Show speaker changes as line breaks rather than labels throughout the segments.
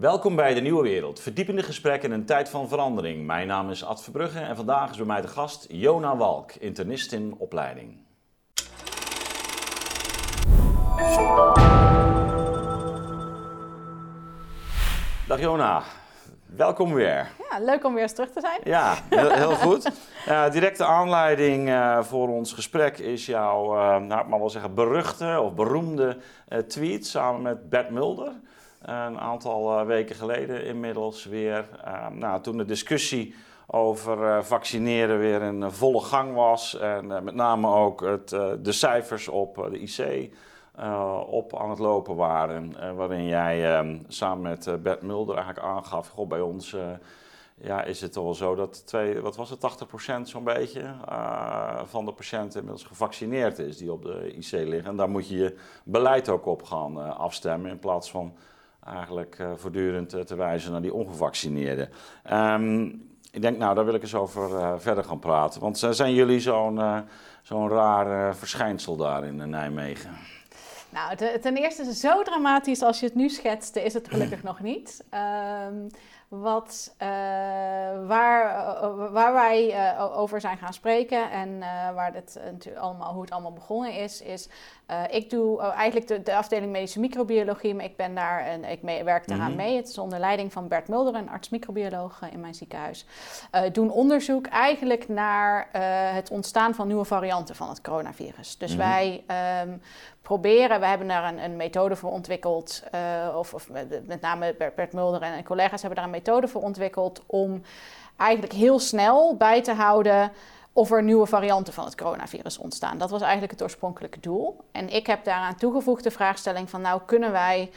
Welkom bij de Nieuwe Wereld. Verdiepende gesprekken in een tijd van verandering. Mijn naam is Ad Verbrugge en vandaag is bij mij de gast Jona Walk, internist in opleiding. Dag Jona, welkom weer.
Ja, leuk om weer eens terug te zijn.
Ja, heel, heel goed. Uh, directe aanleiding uh, voor ons gesprek is jouw, uh, nou, mag wel zeggen, beruchte of beroemde tweet samen met Bert Mulder. Een aantal weken geleden inmiddels weer. nou, toen de discussie over vaccineren weer in volle gang was. En met name ook het, de cijfers op de IC op aan het lopen waren. Waarin jij uh, samen met Bert Mulder eigenlijk aangaf: Goh, bij ons ja, is het al zo dat twee, wat was het, 80% zo'n beetje van de patiënten inmiddels gevaccineerd is die op de IC liggen. En daar moet je je beleid ook op gaan afstemmen in plaats van eigenlijk voortdurend te wijzen naar die ongevaccineerden. Um, ik denk, nou, daar wil ik eens over verder gaan praten. Want zijn jullie zo'n zo'n raar verschijnsel daar in Nijmegen?
Nou, ten eerste zo dramatisch als je het nu schetste, is het gelukkig nog niet. Um, wat, waar, waar wij over zijn gaan spreken en waar dit, allemaal, hoe het allemaal begonnen is, is ik doe eigenlijk de, de, afdeling medische microbiologie, maar ik ben daar en ik mee, werk daaraan mm -hmm. mee. Het is onder leiding van Bert Mulder, een arts-microbioloog in mijn ziekenhuis. doen onderzoek eigenlijk naar het ontstaan van nieuwe varianten van het coronavirus. Dus mm -hmm. wij um, proberen, we hebben daar een, een methode voor ontwikkeld, of, of, met name Bert, Bert Mulder en, en collega's hebben daar een methode voor ontwikkeld om eigenlijk heel snel bij te houden of er nieuwe varianten van het coronavirus ontstaan. Dat was eigenlijk het oorspronkelijke doel. En ik heb daaraan toegevoegd de vraagstelling van nou kunnen wij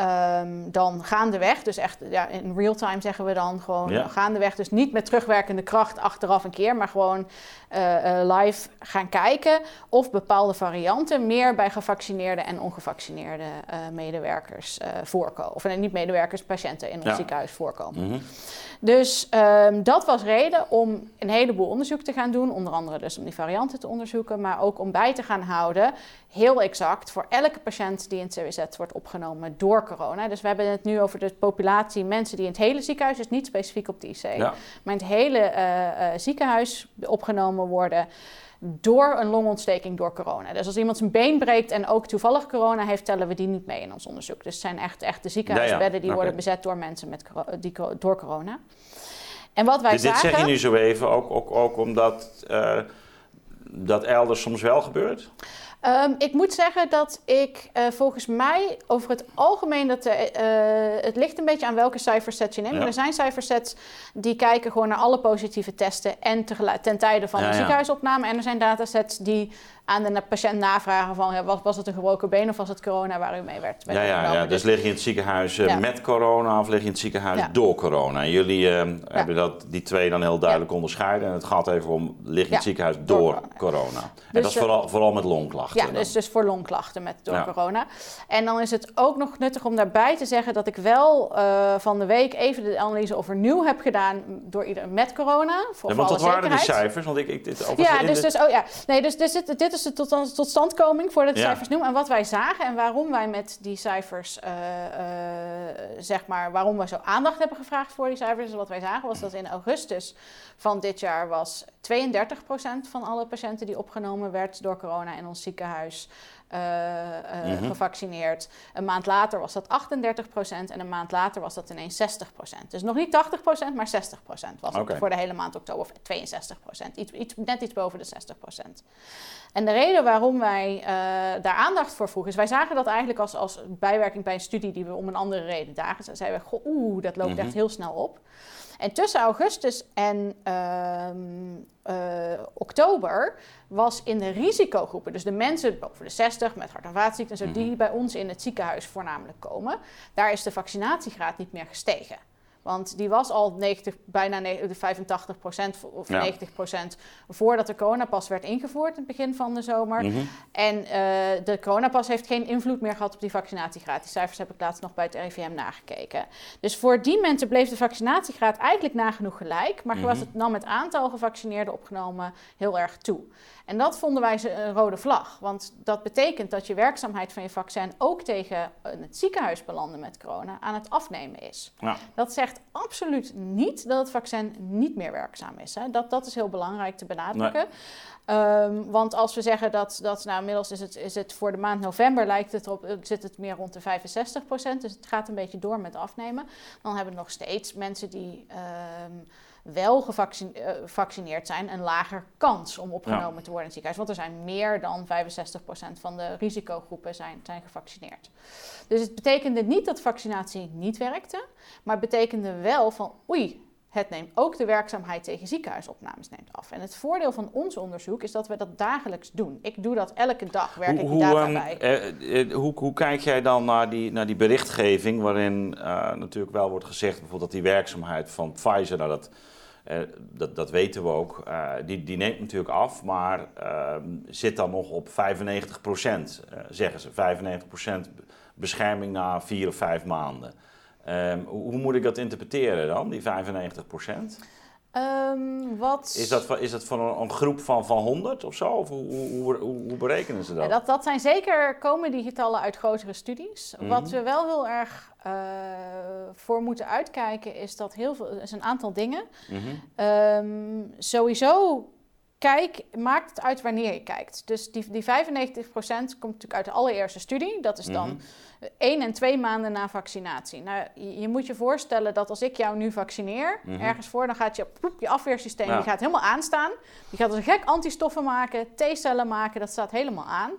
um, dan gaandeweg, dus echt ja, in real time zeggen we dan gewoon ja. gaandeweg, dus niet met terugwerkende kracht achteraf een keer, maar gewoon uh, uh, live gaan kijken of bepaalde varianten meer bij gevaccineerde en ongevaccineerde uh, medewerkers voorkomen. Of niet medewerkers, patiënten in ons ja. ziekenhuis voorkomen. Mm -hmm. Dus um, dat was reden om een heleboel onderzoek te gaan doen, onder andere dus om die varianten te onderzoeken, maar ook om bij te gaan houden, heel exact, voor elke patiënt die in het CWZ wordt opgenomen door corona. Dus we hebben het nu over de populatie mensen die in het hele ziekenhuis, dus niet specifiek op de IC, ja. maar in het hele uh, uh, ziekenhuis opgenomen worden door een longontsteking door corona. Dus als iemand zijn been breekt en ook toevallig corona heeft, tellen we die niet mee in ons onderzoek. Dus het zijn echt, echt de ziekenhuisbedden die okay. worden bezet door mensen met, die, door corona. En wat wij
dus
zagen...
Dit zeg je nu zo even, ook, ook, ook omdat uh, dat elders soms wel gebeurt?
Um, ik moet zeggen dat ik uh, volgens mij over het algemeen dat de, uh, het ligt een beetje aan welke cijferset je neemt. Ja. Er zijn cijfersets die kijken gewoon naar alle positieve testen en ten tijde van ja, de ziekenhuisopname. En er zijn datasets die aan de patiënt navragen van was, was het een gebroken been of was het corona waar u mee werd?
Ja, ja, ja, dus lig je in het ziekenhuis uh, met corona of lig je in het ziekenhuis door corona? En jullie hebben dat, die twee dan heel duidelijk onderscheiden. En het gaat even om lig je in het ziekenhuis door, door corona. corona. En dus, dat is vooral, vooral met longklachten.
Ja, dus, dus voor longklachten met, door corona. En dan is het ook nog nuttig om daarbij te zeggen dat ik wel uh, van de week even de analyse overnieuw heb gedaan door ieder met corona. Voor
ja, want wat waren die cijfers? Want ik, ik dit,
ja, dus, dus, oh, ja. Nee, dus, dus dit, dit is de tot, totstandkoming voordat de ja. cijfers noemen. En wat wij zagen en waarom wij met die cijfers, uh, uh, zeg maar, waarom we zo aandacht hebben gevraagd voor die cijfers. Dus wat wij zagen was dat in augustus van dit jaar was 32% van alle patiënten die opgenomen werd door corona in ons ziekenhuis mm -hmm. gevaccineerd. Een maand later was dat 38% en een maand later was dat ineens 60% Dus nog niet 80% maar 60% was okay. het voor de hele maand oktober, of 62 iets, iets, net iets boven de 60% En de reden waarom wij uh, daar aandacht voor vroegen, is wij zagen dat eigenlijk als, als bijwerking bij een studie die we om een andere reden dagen. Zeiden we, oeh, dat loopt mm -hmm. echt heel snel op. En tussen augustus en uh, uh, oktober was in de risicogroepen, dus de mensen boven de 60 met hart- en vaatziekten, zo, die bij ons in het ziekenhuis voornamelijk komen, daar is de vaccinatiegraad niet meer gestegen. Want die was al 90, bijna 85 procent of 90 procent voordat de coronapas werd ingevoerd in het begin van de zomer. Mhm. En uh, de coronapas heeft geen invloed meer gehad op die vaccinatiegraad. Die cijfers heb ik laatst nog bij het RIVM nagekeken. Dus voor die mensen bleef de vaccinatiegraad eigenlijk nagenoeg gelijk. Maar mm was het, nam het aantal gevaccineerden opgenomen heel erg toe. En dat vonden wij een rode vlag. Want dat betekent dat je werkzaamheid van je vaccin ook tegen het ziekenhuis belanden met corona aan het afnemen is. Ja. Dat zegt absoluut niet dat het vaccin niet meer werkzaam is. Hè. Dat, dat is heel belangrijk te benadrukken. Ehm, want als we zeggen dat, dat nou, inmiddels is het, is het voor de maand november lijkt het op, zit het meer rond de 65 procent. Dus het gaat een beetje door met afnemen. Dan hebben we nog steeds mensen die. Ehm, wel gevaccineerd eh, zijn, een lager kans om opgenomen te worden in het ziekenhuis. Want er zijn meer dan 65% van de risicogroepen zijn, zijn gevaccineerd. Dus het betekende niet dat vaccinatie niet werkte, maar het betekende wel van oei, het neemt ook de werkzaamheid tegen ziekenhuisopnames neemt af. En het voordeel van ons onderzoek is dat we dat dagelijks doen. Ik doe dat elke dag, werk ik die data um, bij.
Eh, eh, hoe, hoe, kijk jij dan naar die, naar die berichtgeving waarin uh, natuurlijk wel wordt gezegd bijvoorbeeld dat die werkzaamheid van Pfizer, nou dat uh, dat, dat, weten we ook. Uh, die, die, neemt natuurlijk af, maar uh, zit dan nog op 95%, zeggen ze. 95% bescherming na vier of vijf maanden. Um, hoe moet ik dat interpreteren dan, die 95%? Um, wat... Is dat, is dat van een, een, groep van, van 100 of zo? Of hoe, hoe, hoe, berekenen ze dat?
Ja, dat? Dat zijn zeker, komen die getallen uit grotere studies. Wat mhm. we wel heel erg uh, voor moeten uitkijken is dat heel veel, is een aantal dingen. Mm um, sowieso kijk, maakt het uit wanneer je kijkt. Dus die, die 95% komt natuurlijk uit de allereerste studie. Dat is dan mm. één en twee maanden na vaccinatie. Nou, je, moet je voorstellen dat als ik jou nu vaccineer, mhm. ergens voor, dan gaat je, je afweersysteem die gaat helemaal aanstaan. Die gaat als een gek antistoffen maken, T-cellen maken, dat staat helemaal aan.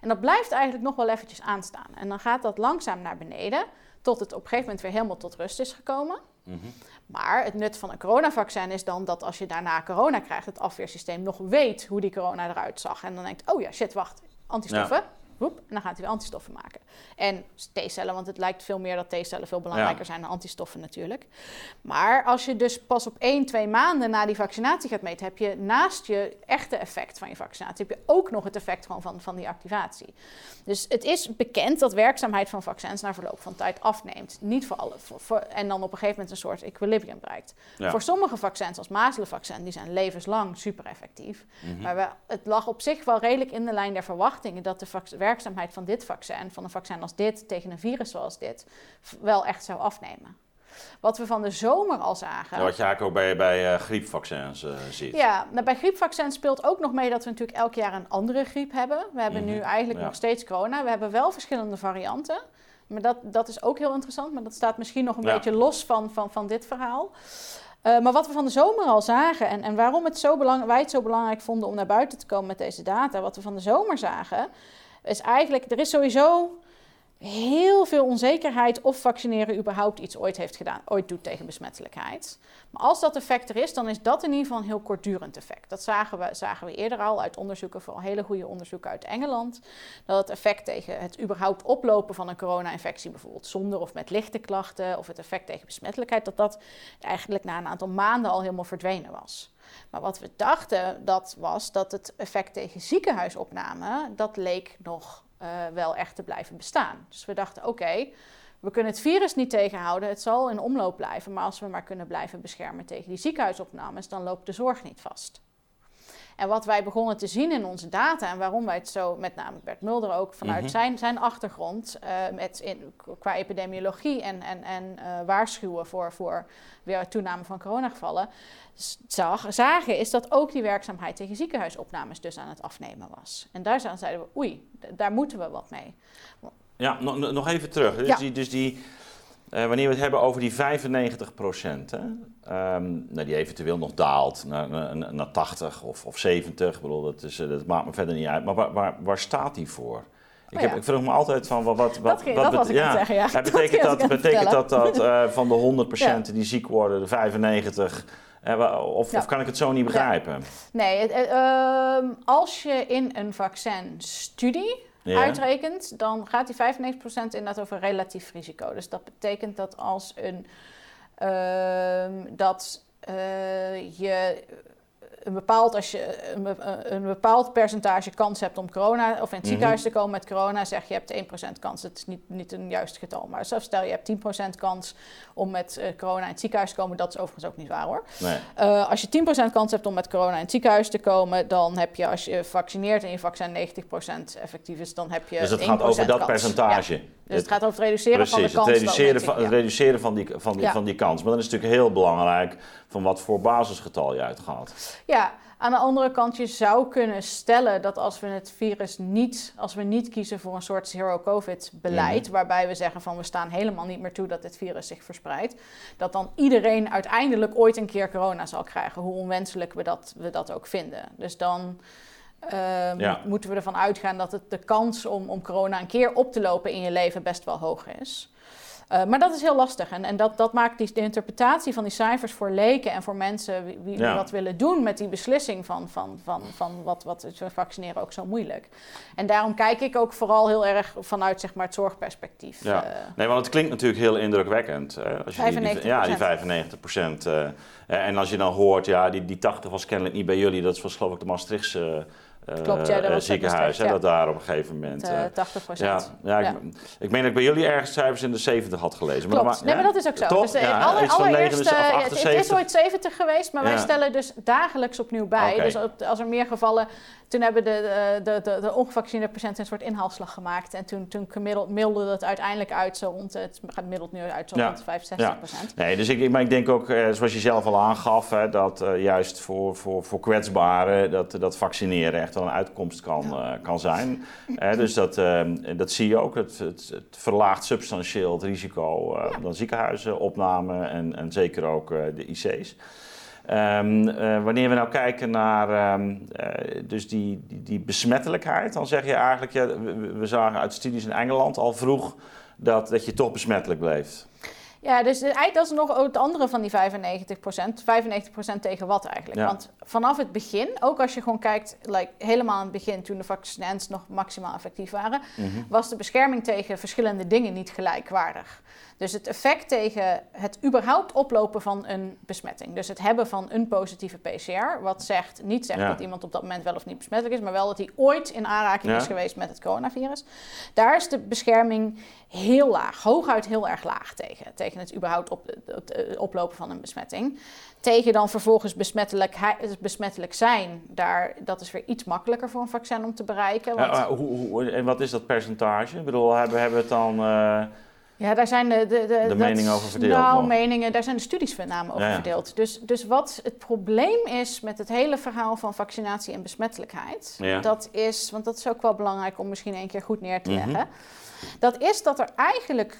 En dat blijft eigenlijk nog wel eventjes aanstaan. En dan gaat dat langzaam naar beneden, tot het op een gegeven moment weer helemaal tot rust is gekomen. Mhm. Maar het nut van een coronavaccin is dan dat als je daarna corona krijgt, het afweersysteem nog weet hoe die corona eruit zag. En dan denkt, oh ja, shit, wacht, antistoffen. Woep, en dan gaat hij weer antistoffen maken. En T-cellen, want het lijkt veel meer dat T-cellen veel belangrijker zijn dan antistoffen natuurlijk. Maar als je dus pas op 1, 2 maanden na die vaccinatie gaat meten, heb je naast je echte effect van je vaccinatie, heb je ook nog het effect gewoon van, van die activatie. Dus het is bekend dat werkzaamheid van vaccins na verloop van tijd afneemt. Niet voor alle. Voor, en dan op een gegeven moment een soort equilibrium bereikt. Voor sommige vaccins, als mazelenvaccin, die zijn levenslang super effectief. Mhm. Maar we, het lag op zich wel redelijk in de lijn der verwachtingen dat de werkzaamheid van dit vaccin, van een vaccin als dit tegen een virus zoals dit, wel echt zou afnemen. Wat we van de zomer al zagen.
Ja, wat je eigenlijk ook bij, bij uh, griepvaccins uh, ziet.
Ja, nou, bij griepvaccins speelt ook nog mee dat we natuurlijk elk jaar een andere griep hebben. We hebben nu mhm, eigenlijk nog steeds corona. We hebben wel verschillende varianten. Maar dat, dat is ook heel interessant. Maar dat staat misschien nog een beetje los van, van, van dit verhaal. Uh, maar wat we van de zomer al zagen en, en waarom het zo belang, wij het zo belangrijk vonden om naar buiten te komen met deze data, wat we van de zomer zagen, is eigenlijk, er is sowieso heel veel onzekerheid of vaccineren überhaupt iets ooit heeft gedaan, ooit doet tegen besmettelijkheid. Maar als dat effect er is, dan is dat in ieder geval een heel kortdurend effect. Dat zagen we, zagen we eerder al uit onderzoeken, vooral hele goede onderzoeken uit Engeland. Dat het effect tegen het überhaupt oplopen van een corona-infectie, bijvoorbeeld zonder of met lichte klachten, of het effect tegen besmettelijkheid, dat dat eigenlijk na een aantal maanden al helemaal verdwenen was. Maar wat we dachten, dat was dat het effect tegen ziekenhuisopname, dat leek nog uh, wel echt te blijven bestaan. Dus we dachten, oké, we kunnen het virus niet tegenhouden, het zal in omloop blijven, maar als we maar kunnen blijven beschermen tegen die ziekenhuisopnames, dan loopt de zorg niet vast. En wat wij begonnen te zien in onze data en waarom wij het zo, met name Bert Mulder ook vanuit mhm. zijn, zijn achtergrond uh, met in, qua epidemiologie en, en, en uh, waarschuwen voor, voor weer toename van coronagevallen, zag, zagen is dat ook die werkzaamheid tegen ziekenhuisopnames dus aan het afnemen was. En daar zeiden we, oei, daar moeten we wat mee.
Ja, nog, nog even terug. Dus die, dus die uh, wanneer we het hebben over die 95 procent, um, nou, die eventueel nog daalt naar, naar, naar 80 of, of 70, ik bedoel, dat, is, eh, dat maakt me verder niet uit. Maar waar, waar, waar staat die voor? Ik, oh heb, ik vroeg me altijd van wat. wat, wat,
dat, wat ja, zeggen, ja.
betekent dat, betekent dat, dat uh, van de 100 procent die ziek worden, de 95. Uh, of, of, kan ik het zo niet begrijpen?
Nee, het, uh, als je in een vaccinstudie uitrekent, dan gaat die 95% inderdaad over relatief risico. Dus dat betekent dat als een ehm, dat uh, je een bepaald, als je een, een, bepaald percentage kans hebt om corona of in het mhm. ziekenhuis te komen met corona, zeg je hebt 1% kans. Dat is niet, niet een juist getal. Maar zelfs stel je hebt 10% kans om met uh, corona in het ziekenhuis te komen, dat is overigens ook niet waar hoor. Nee. Uh, als je 10% kans hebt om met corona in het ziekenhuis te komen, dan heb je als je vaccineert en je vaccin 90% effectief is, dan heb je.
Dus het gaat over dat percentage.
Dus het, gaat over het reduceren van de kans.
Het reduceren, van, het reduceren van, die, van, die, van die kans. Maar dan is het natuurlijk heel belangrijk van wat voor basisgetal je uitgaat.
Ja, aan de andere kant, je zou kunnen stellen dat als we het virus niet, als we niet kiezen voor een soort zero-covid-beleid, mhm. waarbij we zeggen van we staan helemaal niet meer toe dat dit virus zich verspreidt, dat dan iedereen uiteindelijk ooit een keer corona zal krijgen, hoe onwenselijk we dat, we dat ook vinden. Dus dan. Ehm, moeten we ervan uitgaan dat het de kans om, om corona een keer op te lopen in je leven best wel hoog is. Uh, maar dat is heel lastig. En, en dat, dat maakt die, de interpretatie van die cijfers voor leken en voor mensen wie, wie ja. wat willen doen met die beslissing van, van, van, van wat, wat vaccineren ook zo moeilijk. En daarom kijk ik ook vooral heel erg vanuit zeg maar, het zorgperspectief.
Ja. Uh, nee, want het klinkt natuurlijk heel indrukwekkend. Hè? Als je 95 die, ja, die 95 procent. Uh, en als je dan hoort, ja, die, die 80 was kennelijk niet bij jullie. Dat was geloof ik de Maastrichtse Klopt, ja, dat ziekenhuis, ja. dat daar op een gegeven moment.
Uh, 80 procent.
Ja, ja, Ik, ik meen dat ik bij jullie ergens cijfers in de 70 had gelezen.
Klopt, maar, nee, maar dat is ook zo.
Toch? Dus,
alle, allereerst, het, het, is ooit 70 geweest, maar wij stellen dus dagelijks opnieuw bij. Okay. Dus als er meer gevallen toen hebben de, de, de, de ongevaccineerde patiënten een soort inhaalslag gemaakt. En toen, toen middelde het uiteindelijk uit zo rond, het gemiddeld nu uit zo rond 65 procent.
Nee, dus ik, maar ik denk ook, eh, zoals je zelf al aangaf, hè, dat uh, juist voor, voor, voor kwetsbaren dat, dat vaccineren echt een uitkomst kan, uh, kan zijn. dus dat, dat zie je ook. Het, het, het verlaagt substantieel het risico uh, dan ziekenhuizenopname en, en zeker ook de IC's. Um, uh, wanneer we nou kijken naar um, uh, dus die, die, die, besmettelijkheid, dan zeg je eigenlijk, ja, we, we, zagen uit studies in Engeland al vroeg dat, dat je toch besmettelijk bleef.
Ja, dus eigenlijk dat is nog het andere van die 95% 95% tegen wat eigenlijk? Want vanaf het begin, ook als je gewoon kijkt, like, helemaal aan het begin, toen de vaccins nog maximaal effectief waren, mhm. was de bescherming tegen verschillende dingen niet gelijkwaardig. Dus het effect tegen het überhaupt oplopen van een besmetting. Dus het hebben van een positieve PCR. Wat zegt, niet zegt dat iemand op dat moment wel of niet besmettelijk is, maar wel dat hij ooit in aanraking is geweest met het coronavirus. Daar is de bescherming heel laag, hooguit heel erg laag tegen. Tegen het überhaupt op, het eh, oplopen van een besmetting. Tegen dan vervolgens besmettelijk, besmettelijk zijn, daar, dat is weer iets makkelijker voor een vaccin om te bereiken.
Want... Ja, hoe, hoe, en wat is dat percentage? Ik bedoel, hebben, hebben we het dan... Uh...
Ja, daar zijn de, de,
de, de meningen over verdeeld.
Nou, meningen, daar zijn de studies met name over verdeeld. Dus, dus wat het probleem is met het hele verhaal van vaccinatie en besmettelijkheid, dat is, want dat is ook wel belangrijk om misschien een keer goed neer te leggen. Mhm. Dat is dat er eigenlijk,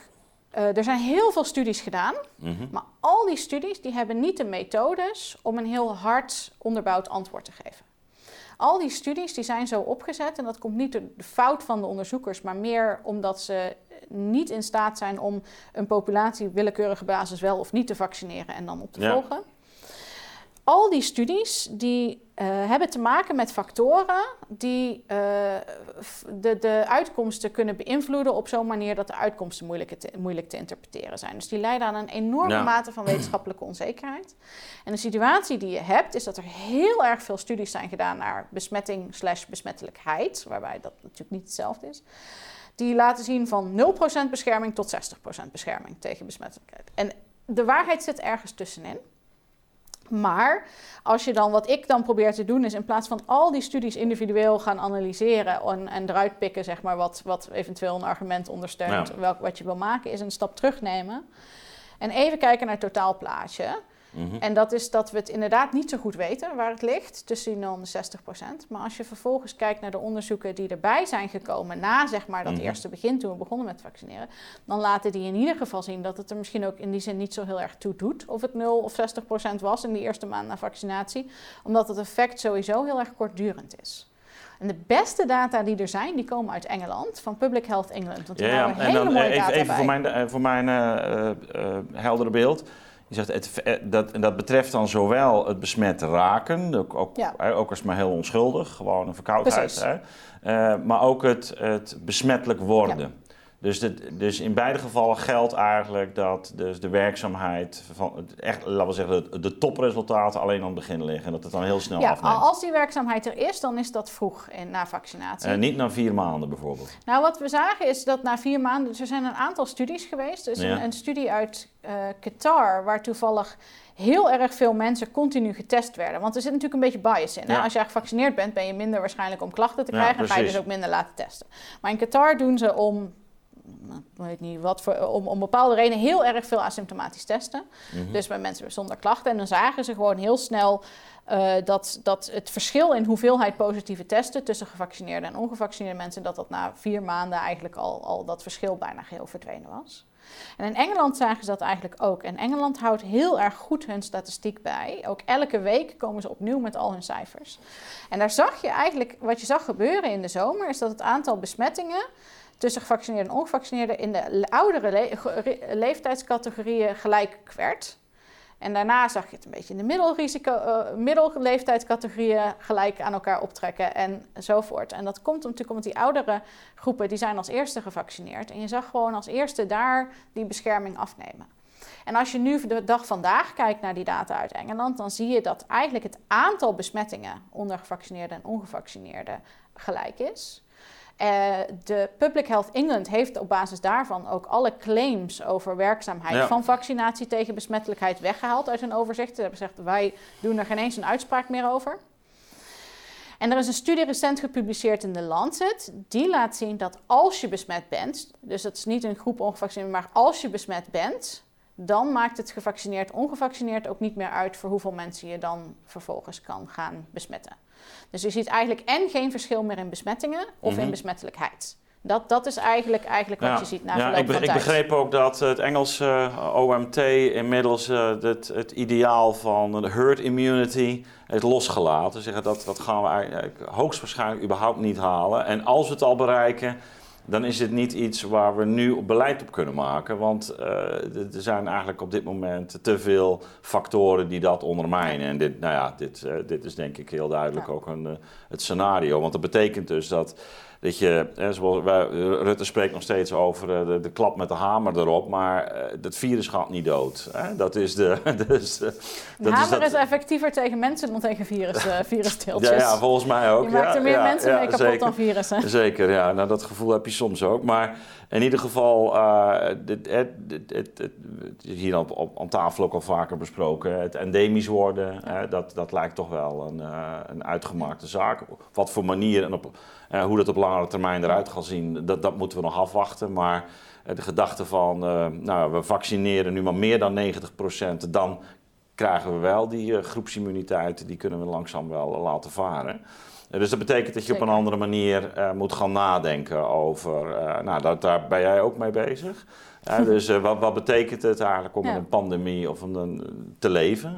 uh, er zijn heel veel studies gedaan, mhm. maar al die studies die hebben niet de methodes om een heel hard onderbouwd antwoord te geven. Al die studies die zijn zo opgezet en dat komt niet door de fout van de onderzoekers, maar meer omdat ze niet in staat zijn om een populatie willekeurige basis wel of niet te vaccineren en dan op te volgen. Al die studies die uh, hebben te maken met factoren die uh, de, de uitkomsten kunnen beïnvloeden op zo'n manier dat de uitkomsten moeilijk te, moeilijk te interpreteren zijn. Dus die leiden aan een enorme mate van wetenschappelijke onzekerheid. En de situatie die je hebt is dat er heel erg veel studies zijn gedaan naar besmetting slash besmettelijkheid, waarbij dat natuurlijk niet hetzelfde is die laten zien van 0% bescherming tot 60% bescherming tegen besmettelijkheid. En de waarheid zit ergens tussenin. Maar als je dan, wat ik dan probeer te doen, is in plaats van al die studies individueel gaan analyseren en, en eruit pikken, zeg maar, wat, wat eventueel een argument ondersteunt, welk, wat je wil maken, is een stap terugnemen. En even kijken naar het totaalplaatje. Mhm. En dat is dat we het inderdaad niet zo goed weten waar het ligt, tussen die 0 en 60 procent. Maar als je vervolgens kijkt naar de onderzoeken die erbij zijn gekomen na zeg maar, dat mhm. eerste begin toen we begonnen met vaccineren, dan laten die in ieder geval zien dat het er misschien ook in die zin niet zo heel erg toe doet of het 0 of 60 procent was in die eerste maand na vaccinatie, omdat het effect sowieso heel erg kortdurend is. En de beste data die er zijn, die komen uit Engeland, van Public Health England. Want die ja, ja. en dan
even,
even
voor mijn, eh, voor mijn uh, uh, heldere beeld. Je zegt, het, eh, dat, dat betreft dan zowel het besmet raken, ook, ook, ook als maar heel onschuldig, gewoon een verkoudheid, hè, uh, maar ook het, het besmettelijk worden. Dus, de, dus in beide gevallen geldt eigenlijk dat dus de werkzaamheid van echt, laten we zeggen, de, de topresultaten alleen aan het begin liggen. En dat het dan heel snel
Ja,
afneemt.
als die werkzaamheid er is, dan is dat vroeg in, na vaccinatie.
Eh, niet na vier maanden bijvoorbeeld.
Nou, wat we zagen is dat na vier maanden, dus er zijn een aantal studies geweest. Er is
Ja.
een, een studie uit eh, Qatar, waar toevallig heel erg veel mensen continu getest werden. Want er zit natuurlijk een beetje bias in.
Ja.
Als jij gevaccineerd bent, ben je minder waarschijnlijk om klachten te krijgen. en ga je dus ook minder laten testen. Maar in Qatar doen ze om, weet niet wat voor, om, om bepaalde redenen heel erg veel asymptomatisch testen.
Mhm.
Dus bij mensen zonder klachten. En dan zagen ze gewoon heel snel eh, dat, dat het verschil in hoeveelheid positieve testen tussen gevaccineerde en ongevaccineerde mensen, dat dat na vier maanden eigenlijk al, al dat verschil bijna geheel verdwenen was. En in Engeland zagen ze dat eigenlijk ook. En Engeland houdt heel erg goed hun statistiek bij. Ook elke week komen ze opnieuw met al hun cijfers. En daar zag je eigenlijk, wat je zag gebeuren in de zomer, is dat het aantal besmettingen tussen gevaccineerden en ongevaccineerden in de oudere leeftijdscategorieën gelijk werd. En daarna zag je het een beetje in de middelrisico, eh, middelleeftijdscategorieën gelijk aan elkaar optrekken en enzovoort. En dat komt natuurlijk omdat die oudere groepen, die zijn als eerste gevaccineerd. En je zag gewoon als eerste daar die bescherming afnemen. En als je nu de dag vandaag kijkt naar die data uit Engeland, dan zie je dat eigenlijk het aantal besmettingen onder gevaccineerden en ongevaccineerden gelijk is. Eh, de Public Health England heeft op basis daarvan ook alle claims over werkzaamheid
Ja.
van vaccinatie tegen besmettelijkheid weggehaald uit hun overzicht. Ze hebben gezegd, wij doen er geen eens een uitspraak meer over. En er is een studie recent gepubliceerd in The Lancet. Die laat zien dat als je besmet bent, dus dat is niet een groep ongevaccineerd, maar als je besmet bent, dan maakt het gevaccineerd, ongevaccineerd ook niet meer uit voor hoeveel mensen je dan vervolgens kan gaan besmetten. Dus je ziet eigenlijk en geen verschil meer in besmettingen of
Mhm.
in besmettelijkheid. Dat, dat is eigenlijk, eigenlijk wat je ziet na
ja, ik, be- ik begreep ook dat het Engelse eh, OMT inmiddels eh, het, het ideaal van de herd immunity heeft losgelaten. Zeggen dat, dat gaan we eigenlijk hoogstwaarschijnlijk überhaupt niet halen. En als we het al bereiken, dan is het niet iets waar we nu beleid op kunnen maken. Want eh, er zijn eigenlijk op dit moment te veel factoren die dat ondermijnen. En dit, nou ja, dit, eh, dit is denk ik heel duidelijk
Ja.
ook een, eh, het scenario. Want dat betekent dus dat dat je, hè, zoals wij, Rutte spreekt nog steeds over eh, de, de klap met de hamer erop, maar eh, dat virus gaat niet dood. Hè? Dat is de. Dus, eh,
De
dat
hamer
dat-
is effectiever tegen mensen dan tegen virus, virusdeeltjes.
ja, ja, volgens mij ook.
je maakt
ja,
er meer
ja,
mensen mee kapot
zeker.
dan virussen.
Zeker, ja. Nou, dat gevoel heb je soms ook. Maar in ieder geval, eh, dit, hier op, op, aan tafel ook al vaker besproken. Het endemisch worden, hè, dat, dat lijkt toch wel een, een uitgemaakte zaak. Op wat voor manier en op, eh, hoe dat op langere termijn eruit gaat zien, dat, dat moeten we nog afwachten. Maar eh, de gedachte van, eh, nou, we vaccineren nu maar meer dan 90%, dan krijgen we wel die groepsimmuniteit, die kunnen we langzaam wel laten varen. Dus dat betekent dat je op een andere manier moet gaan nadenken over. nou, dat, daar ben jij ook mee bezig. Dus wat, wat betekent het eigenlijk om
Ja.
in een pandemie of een- te leven?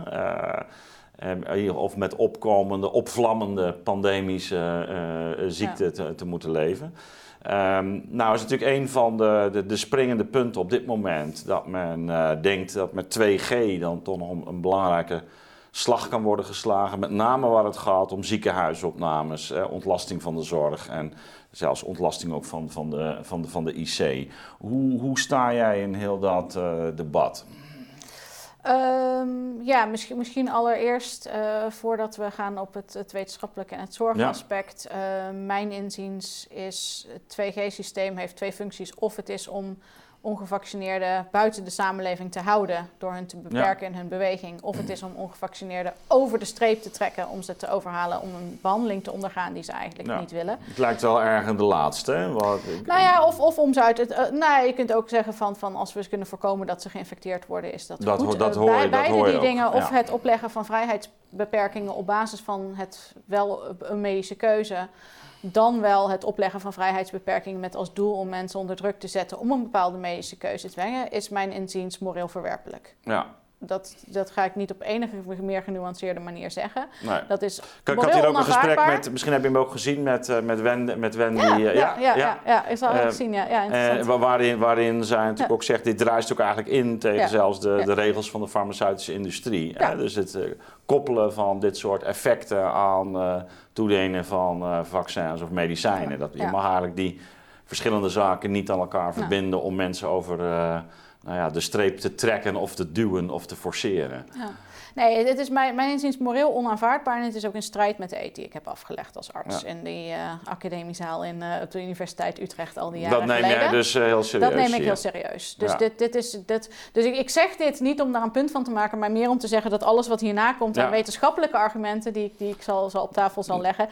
Eh, en- of met opkomende, opvlammende pandemische eh, eh, ziekte te, te moeten leven. Ehm, nou is natuurlijk een van de, de, de springende punten op dit moment dat men eh, denkt dat met 2G dan toch nog een, belangrijke slag kan worden geslagen. Met name waar het gaat om ziekenhuisopnames, eh, ontlasting van de zorg en zelfs ontlasting ook van, van, de, van, de, van de IC. Hoe, hoe sta jij in heel dat debat?
Ehm, ja, misschien, misschien allereerst eh, voordat we gaan op het, het wetenschappelijke en het zorgaspect. eh, mijn inziens is het 2G-systeem heeft twee functies. Of het is om ongevaccineerden buiten de samenleving te houden door hen te beperken in hun beweging. Of het is om ongevaccineerden over de streep te trekken om ze te overhalen om een behandeling te ondergaan die ze eigenlijk
Ja.
niet willen.
Het lijkt wel erg in de laatste. Hè? Wat, ik-
Nou ja, of, of om ze uit het. eh, nou, ja, je kunt ook zeggen van, van als we kunnen voorkomen dat ze geïnfecteerd worden, is dat,
Dat
goed.
dat
Eh,
hoor
bij-
dat
beide
hoor je
die
ook,
dingen, of
ja.
het opleggen van vrijheidsbeperkingen op basis van het wel een medische keuze, dan wel het opleggen van vrijheidsbeperkingen met als doel om mensen onder druk te zetten om een bepaalde medische keuze te dwingen, is mijn inziens moreel verwerpelijk.
ja,
Dat, dat ga ik niet op enige meer genuanceerde manier zeggen.
nee.
Dat is
Ik, ik had hier ook een gesprek met, misschien heb je hem ook gezien met, eh, met Wendy. Met Wendy
Ja,
eh,
ja, ja, ja, ja, ik zal
Eh,
het zien. Ja, ja.
Eh, wa- waarin, waarin zij natuurlijk ook zegt, dit druist ook eigenlijk in tegen zelfs de, de regels van de farmaceutische industrie. Hè? Dus het koppelen van dit soort effecten aan toedelen van vaccins of medicijnen. Dat, je mag eigenlijk die verschillende zaken niet aan elkaar verbinden om mensen over nou ja, de streep te trekken of te duwen of te forceren. Ja.
Nee, het is mijn, mijn inziens moreel onaanvaardbaar en het is ook in strijd met de eet die ik heb afgelegd als arts in die uh, academiezaal in, uh, op de Universiteit Utrecht al die jaren
Dat neem
geleden.
jij dus uh, heel serieus?
Dat neem ik heel serieus. Dus, dit, dit is, dit, dus ik, ik, zeg dit niet om daar een punt van te maken, maar meer om te zeggen dat alles wat hierna komt aan wetenschappelijke argumenten die, die ik zal, zal op tafel zal leggen,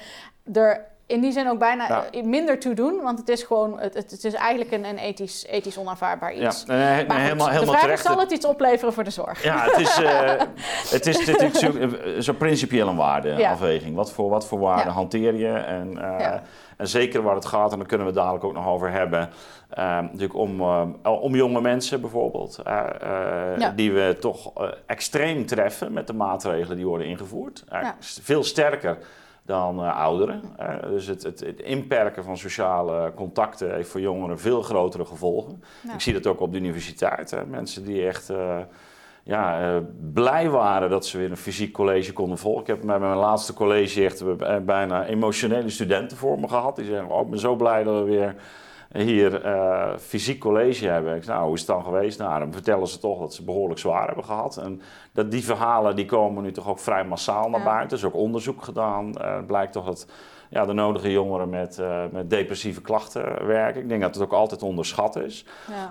er in die zin ook bijna minder toe doen, want het is gewoon, het, het is eigenlijk een, een ethisch, ethisch onaanvaardbaar iets. Ja, nee, maar helemaal, helemaal de vraag is, zal het iets opleveren voor de zorg?
Ja, het is, uh, het is, het is zo'n principieel een waardeafweging. Wat voor, wat voor waarden hanteer je? En, uh, en zeker waar het gaat, en daar kunnen we het dadelijk ook nog over hebben, uh, natuurlijk om, om jonge mensen bijvoorbeeld, die we toch extreem treffen met de maatregelen die worden ingevoerd. Veel sterker dan uh, ouderen. Uh, dus het, het, het, inperken van sociale contacten heeft voor jongeren veel grotere gevolgen. Ik zie dat ook op de universiteit. Hè. Mensen die echt uh, ja, blij waren dat ze weer een fysiek college konden volgen. Ik heb bij mijn laatste college echt bijna emotionele studenten voor me gehad. Die zeggen, oh, ik ben zo blij dat we weer hier uh, fysiek college hebben. Ik zei, nou, hoe is het dan geweest? Nou, dan vertellen ze toch dat ze behoorlijk zwaar hebben gehad. En dat die verhalen die komen nu toch ook vrij massaal naar buiten. Er is ook onderzoek gedaan. Uh, het blijkt toch dat ja, de nodige jongeren met, uh, met depressieve klachten werken. Ik denk dat het ook altijd onderschat is.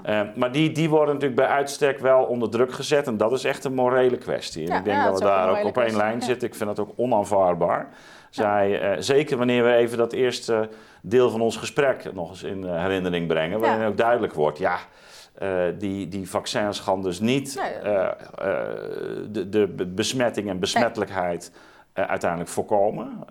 Ja. maar die, die worden natuurlijk bij uitstek wel onder druk gezet. En dat is echt een morele kwestie. En ik denk dat we daar ook op één lijn zitten. Ik vind dat ook onaanvaardbaar. Zij, zeker wanneer we even dat eerste deel van ons gesprek nog eens in eh, herinnering brengen. Waarin ook duidelijk wordt, ja, uh, die, die vaccins gaan dus niet uh, de, de besmetting en besmettelijkheid uiteindelijk voorkomen.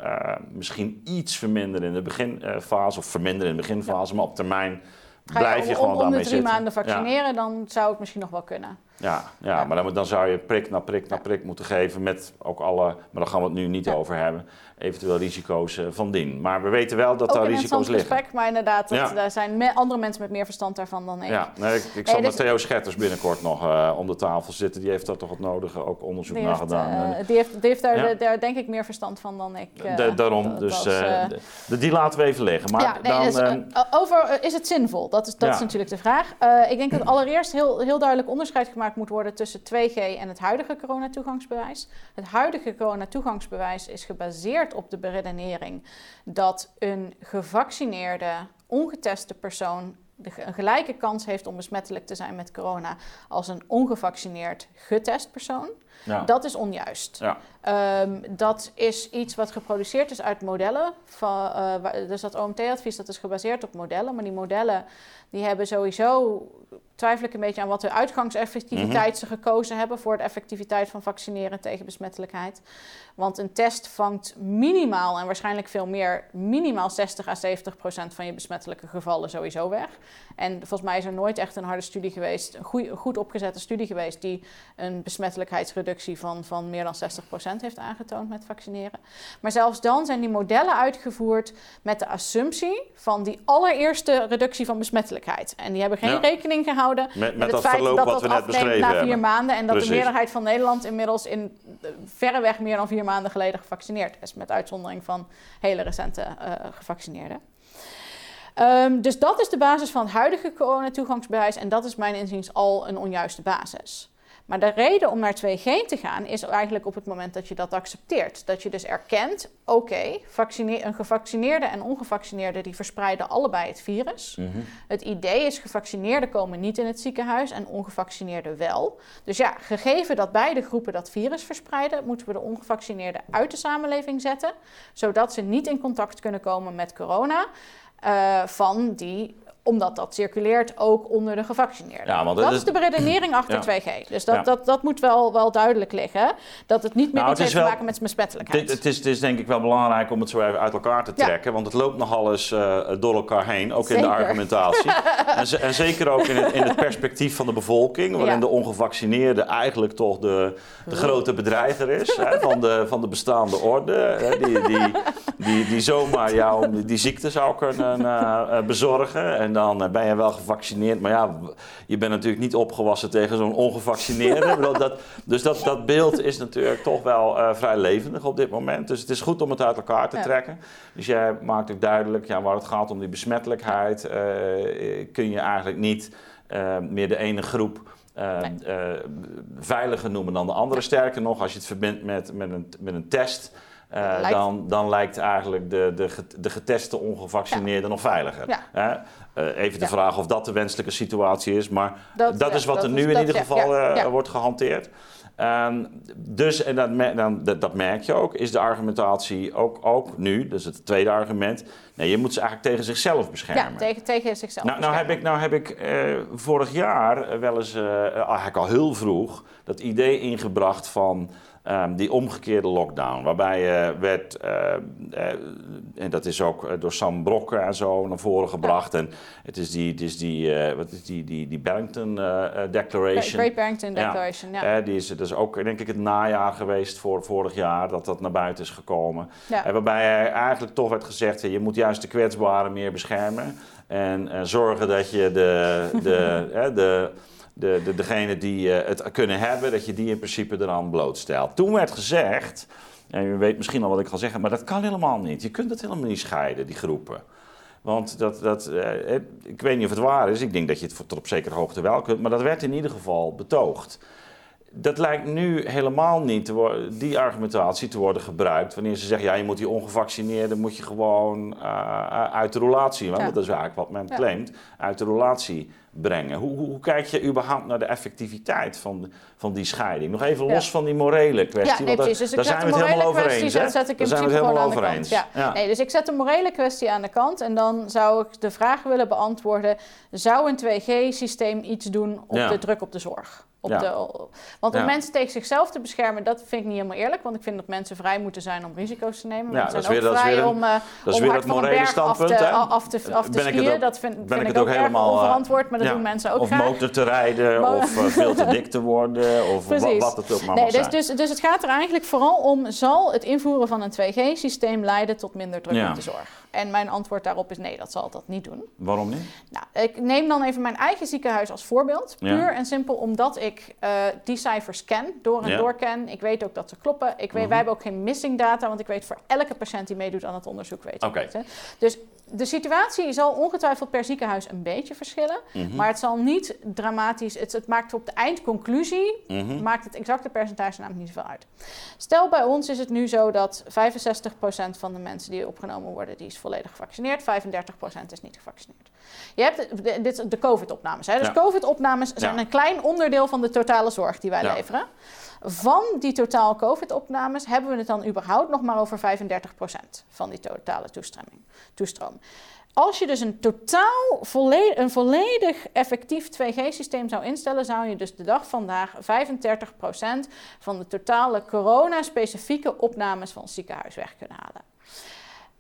misschien iets verminderen in de beginfase, of verminderen in de beginfase, maar op termijn blijf je, je gewoon om, daarmee zitten.
Om de drie maanden vaccineren, dan zou het misschien nog wel kunnen.
Ja, ja, maar dan, dan, zou je prik na prik na prik moeten geven met ook alle, maar daar gaan we het nu niet over hebben, eventueel risico's uh, van dien. Maar we weten wel dat daar risico's liggen.
gesprek, maar inderdaad, dat, daar zijn andere mensen met meer verstand daarvan dan ik.
Ja, nee, ik, ik zal met Theo Schetters binnenkort nog uh, om de tafel zitten. Die heeft daar toch het nodige ook onderzoek naar gedaan.
Uh, die, heeft, die heeft daar, daar, denk ik meer verstand van dan ik.
De, daarom, dus de, die laten we even liggen. Maar ja, nee, dan,
dus, over, is het zinvol? Dat is, dat is natuurlijk de vraag. ik denk dat allereerst heel, heel duidelijk onderscheid gemaakt moet worden tussen 2G en het huidige coronatoegangsbewijs. Het huidige coronatoegangsbewijs is gebaseerd op de beredenering dat een gevaccineerde, ongeteste persoon een gelijke kans heeft om besmettelijk te zijn met corona als een ongevaccineerd getest persoon. Ja. Dat is onjuist. Ja. Um, dat is iets wat geproduceerd is uit modellen. Van, uh, dus dat OMT-advies dat is gebaseerd op modellen. Maar die modellen die hebben sowieso twijfel ik een beetje aan wat de uitgangseffectiviteit mhm. ze gekozen hebben voor de effectiviteit van vaccineren tegen besmettelijkheid. Want een test vangt minimaal en waarschijnlijk veel meer, minimaal 60 à 70 procent van je besmettelijke gevallen sowieso weg. En volgens mij is er nooit echt een harde studie geweest, een goed, goed opgezette studie geweest, die een besmettelijkheidsreductie van, van meer dan 60 procent heeft aangetoond met vaccineren. Maar zelfs dan zijn die modellen uitgevoerd met de assumptie van die allereerste reductie van besmettelijkheid. En die hebben geen rekening gehouden
met, met, het feit dat dat we net beschreven
na vier maanden en dat de meerderheid van Nederland inmiddels in uh, verreweg meer dan vier maanden geleden gevaccineerd is, met uitzondering van hele recente uh, gevaccineerden. Um, dus dat is de basis van het huidige coronatoegangsbewijs en dat is mijn inziens al een onjuiste basis. Maar de reden om naar 2G te gaan is eigenlijk op het moment dat je dat accepteert. Dat je dus erkent, oké, een gevaccineerde en ongevaccineerde die verspreiden allebei het virus. Mhm. Het idee is gevaccineerden komen niet in het ziekenhuis en ongevaccineerden wel. Dus ja, gegeven dat beide groepen dat virus verspreiden, moeten we de ongevaccineerden uit de samenleving zetten, zodat ze niet in contact kunnen komen met corona. Uh, van die omdat dat circuleert ook onder de gevaccineerden. Ja, dat is de beredenering achter 2G. Dus dat, dat, dat moet wel, wel duidelijk liggen. Dat het niet meer nou, iets heeft te maken met besmettelijkheid.
Het is, het is denk ik wel belangrijk om het zo even uit elkaar te trekken. Want het loopt nogal eens uh, door elkaar heen. Ook in de argumentatie. en, en, zeker ook in het, in het, perspectief van de bevolking. Waarin de ongevaccineerde eigenlijk toch de, de grote bedreiger is. hè, van, de, van de bestaande orde. Hè, die, die, die, die, zomaar jou die ziekte zou kunnen uh, bezorgen. En dan eh, ben je wel gevaccineerd. Maar ja, je bent natuurlijk niet opgewassen tegen zo'n ongevaccineerde. dat, dus dat, dat beeld is natuurlijk toch wel uh, vrij levendig op dit moment. Dus het is goed om het uit elkaar te trekken. Dus jij maakt ook duidelijk ja, waar het gaat om die besmettelijkheid. kun je eigenlijk niet meer de ene groep veiliger noemen dan de andere. Sterker nog, als je het verbindt met, met, een, met een test. Uh, dan, dan lijkt eigenlijk de, de, de geteste ongevaccineerde nog veiliger. Ja. Uh, even de vraag of dat de wenselijke situatie is, maar dat, dat is wat er nu in ieder geval uh, wordt gehanteerd. Ehm, dus, en dat, dan, dat, dat, merk je ook, is de argumentatie ook, ook nu, dus het tweede argument, nee, je moet ze eigenlijk tegen zichzelf beschermen.
Ja, tegen, tegen zichzelf
nou, nou heb ik, nou heb ik vorig jaar wel eens, eigenlijk al heel vroeg, dat idee ingebracht van Ehm, die omgekeerde lockdown, waarbij uh, werd, uh, en dat is ook door Sam Brokken en zo naar voren gebracht. En het is die, het is die, wat is die, die, die Barrington Declaration.
Great Barrington Declaration, ja.
ja. die is, dat is ook denk ik het najaar geweest voor vorig jaar dat dat naar buiten is gekomen. Ja. waarbij eigenlijk toch werd gezegd, je moet juist de kwetsbaren meer beschermen. En zorgen dat je de, de, de de, de, degene die uh, het kunnen hebben, dat je die in principe eraan blootstelt. Toen werd gezegd, en u weet misschien al wat ik ga zeggen, maar dat kan helemaal niet. Je kunt het helemaal niet scheiden, die groepen. Want dat, dat, uh, ik weet niet of het waar is, ik denk dat je het tot op zekere hoogte wel kunt, maar dat werd in ieder geval betoogd. Dat lijkt nu helemaal niet die argumentatie te worden gebruikt wanneer ze zeggen, ja, je moet die ongevaccineerden moet je gewoon uh, uit de relatie, want dat is eigenlijk wat men claimt, uit de relatie brengen. Hoe, hoe, hoe, kijk je überhaupt naar de effectiviteit van, van die scheiding? Nog even los van die morele kwestie.
Ja, nee, precies. Dus daar zijn we het helemaal over eens. Zet, zet ik daar zijn we het helemaal over eens. Nee, dus ik zet de morele kwestie aan de kant en dan zou ik de vraag willen beantwoorden: zou een 2G-systeem iets doen op de druk op de zorg? Op ja. de, want om mensen tegen zichzelf te beschermen, dat vind ik niet helemaal eerlijk. Want ik vind dat mensen vrij moeten zijn om risico's te nemen. Mensen zijn ook vrij om, uh, dat is om weer het morele standpunt. Af te, af te, af te skiën. Dat vind, vind ik, ook, ook helemaal eh, onverantwoord, maar dat doen mensen ook
Of
graag.
motor te rijden, of uh, veel te dik te worden, of wat, wat, het ook maar nee,
dus, dus, dus, het gaat er eigenlijk vooral om... zal het invoeren van een 2G-systeem leiden tot minder druk op de zorg? En mijn antwoord daarop is nee, dat zal dat niet doen.
Waarom niet?
Nou, ik neem dan even mijn eigen ziekenhuis als voorbeeld. Puur en simpel omdat ik uh, die cijfers ken, door en door ken. Ik weet ook dat ze kloppen. Ik weet, mhm. Wij hebben ook geen missing data, want ik weet voor elke patiënt die meedoet aan het onderzoek weet ik okay. Dus de situatie zal ongetwijfeld per ziekenhuis een beetje verschillen. Mhm. Maar het zal niet dramatisch... Het, het maakt op de eindconclusie... Mhm. maakt het exacte percentage namelijk niet zoveel uit. Stel, bij ons is het nu zo dat 65% van de mensen die opgenomen worden... die is volledig gevaccineerd. 35% is niet gevaccineerd. Je hebt de, dit, de COVID-opnames. Dus COVID-opnames zijn een klein onderdeel van de totale zorg die wij leveren. Van die totaal COVID-opnames hebben we het dan überhaupt nog maar over 35% van die totale toestroom. Als je dus een totaal volledig, een volledig effectief 2G-systeem zou instellen, zou je dus de dag vandaag 35% van de totale corona-specifieke opnames van het ziekenhuis weg kunnen halen.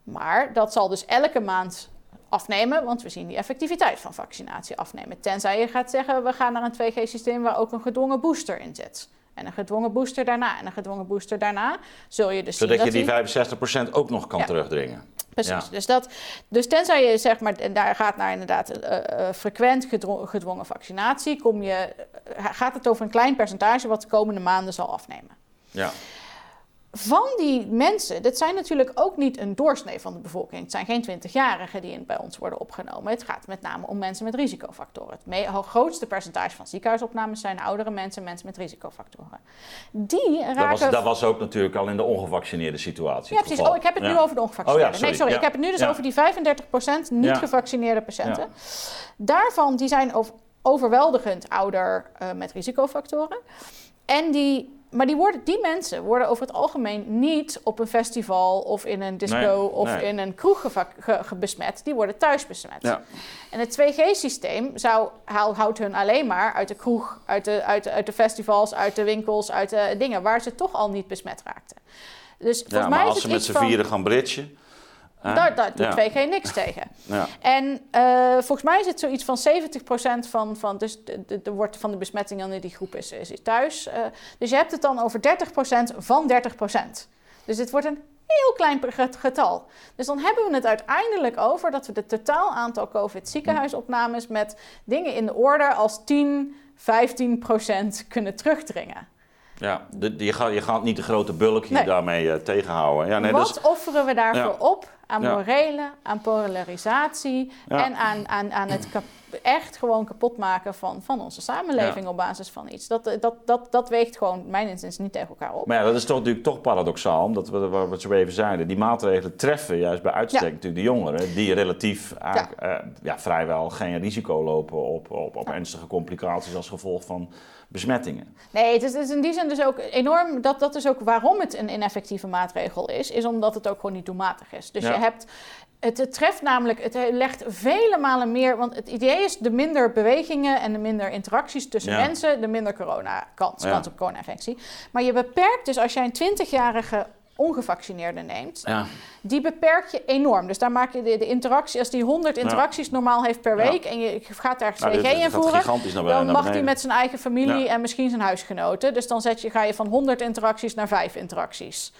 Maar dat zal dus elke maand afnemen, want we zien die effectiviteit van vaccinatie afnemen. Tenzij je gaat zeggen, we gaan naar een 2G-systeem waar ook een gedwongen booster in zit. En een gedwongen booster daarna. En een gedwongen booster daarna zul je dus
Zodat
zien
je die 65% ook nog kan terugdringen.
Precies. Dus, dat, dus tenzij je zeg maar, en daar gaat naar inderdaad uh, frequent gedwongen vaccinatie, kom je, gaat het over een klein percentage wat de komende maanden zal afnemen.
Ja
van die mensen, dit zijn natuurlijk ook niet een doorsnee van de bevolking. Het zijn geen 20-jarigen die bij ons worden opgenomen. Het gaat met name om mensen met risicofactoren. Het grootste percentage van ziekenhuisopnames zijn oudere mensen, mensen met risicofactoren. Die raken... Dat
was, dat was ook natuurlijk al in de ongevaccineerde situatie.
Ja, precies. Oh, ik heb het nu over de ongevaccineerden. Oh, ja, sorry. Nee, sorry. Ik heb het nu dus over die 35% niet gevaccineerde patiënten. Daarvan, die zijn overweldigend ouder uh, met risicofactoren. En die maar die, worden, die mensen worden over het algemeen niet op een festival of in een disco of in een kroeg besmet. Die worden thuis besmet. Ja. En het 2G-systeem houdt hun alleen maar uit de kroeg, uit de, uit, de, uit de festivals, uit de winkels, uit de dingen waar ze toch al niet besmet raakten. Dus volgens ja, maar mij
als ze met z'n vieren gaan
Daar, daar doet 2G niks tegen. Ja. En uh, volgens mij is het zoiets van 70% van, van, dus de, de, de, wordt van de besmettingen in die groep is, is, thuis. Uh, dus je hebt het dan over 30% van 30%. Dus dit wordt een heel klein getal. Dus dan hebben we het uiteindelijk over dat we het totaal aantal COVID-ziekenhuisopnames met dingen in de orde als 10, 15 procent kunnen terugdringen.
Ja, je, gaat, je gaat niet de grote bulk hier daarmee uh, tegenhouden. Ja,
nee, Wat dus, offeren we daarvoor op aan morele, aan polarisatie en aan, aan, aan het echt gewoon kapot maken van, van onze samenleving op basis van iets. Dat, dat, dat, dat weegt gewoon, mijn inziens, niet tegen elkaar op.
Maar ja, dat is toch natuurlijk toch paradoxaal, omdat we wat we zo even zeiden, die maatregelen treffen juist bij uitstek natuurlijk de jongeren, die relatief eigenlijk, uh, ja, vrijwel geen risico lopen op, op, op ernstige complicaties als gevolg van besmettingen.
Nee, het is, het is, in die zin dus ook enorm. Dat, dat is ook waarom het een ineffectieve maatregel is, is omdat het ook gewoon niet doelmatig is. Dus je hebt. Het, treft namelijk, het legt vele malen meer. Want het idee is: de minder bewegingen en de minder interacties tussen mensen, de minder corona kans, kans op corona-infectie. Maar je beperkt dus als jij een 20-jarige ongevaccineerde neemt, ja. die beperk je enorm. Dus daar maak je de, de interactie, als die 100 interacties normaal heeft per week en je gaat daar CG nou, invoeren, dan mag hij met zijn eigen familie en misschien zijn huisgenoten. Dus dan zet je, ga je van 100 interacties naar 5 interacties.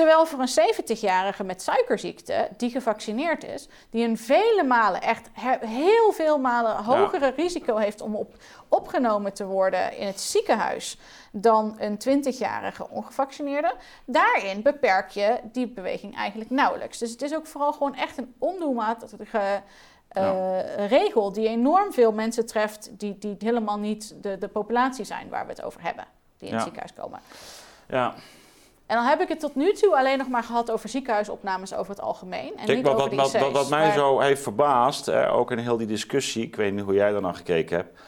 Terwijl voor een 70-jarige met suikerziekte, die gevaccineerd is, die een vele malen, echt heel veel malen hogere risico heeft om op, opgenomen te worden in het ziekenhuis dan een 20-jarige ongevaccineerde. Daarin beperk je die beweging eigenlijk nauwelijks. Dus het is ook vooral gewoon echt een ondoelmatige uh, regel die enorm veel mensen treft die, die helemaal niet de, de populatie zijn waar we het over hebben, die in het ziekenhuis komen.
Ja.
En dan heb ik het tot nu toe alleen nog maar gehad over ziekenhuisopnames over het algemeen. En niet wat, over
wat, wat, wat, mij zo heeft verbaasd, eh, ook in heel die discussie, ik weet niet hoe jij naar gekeken hebt.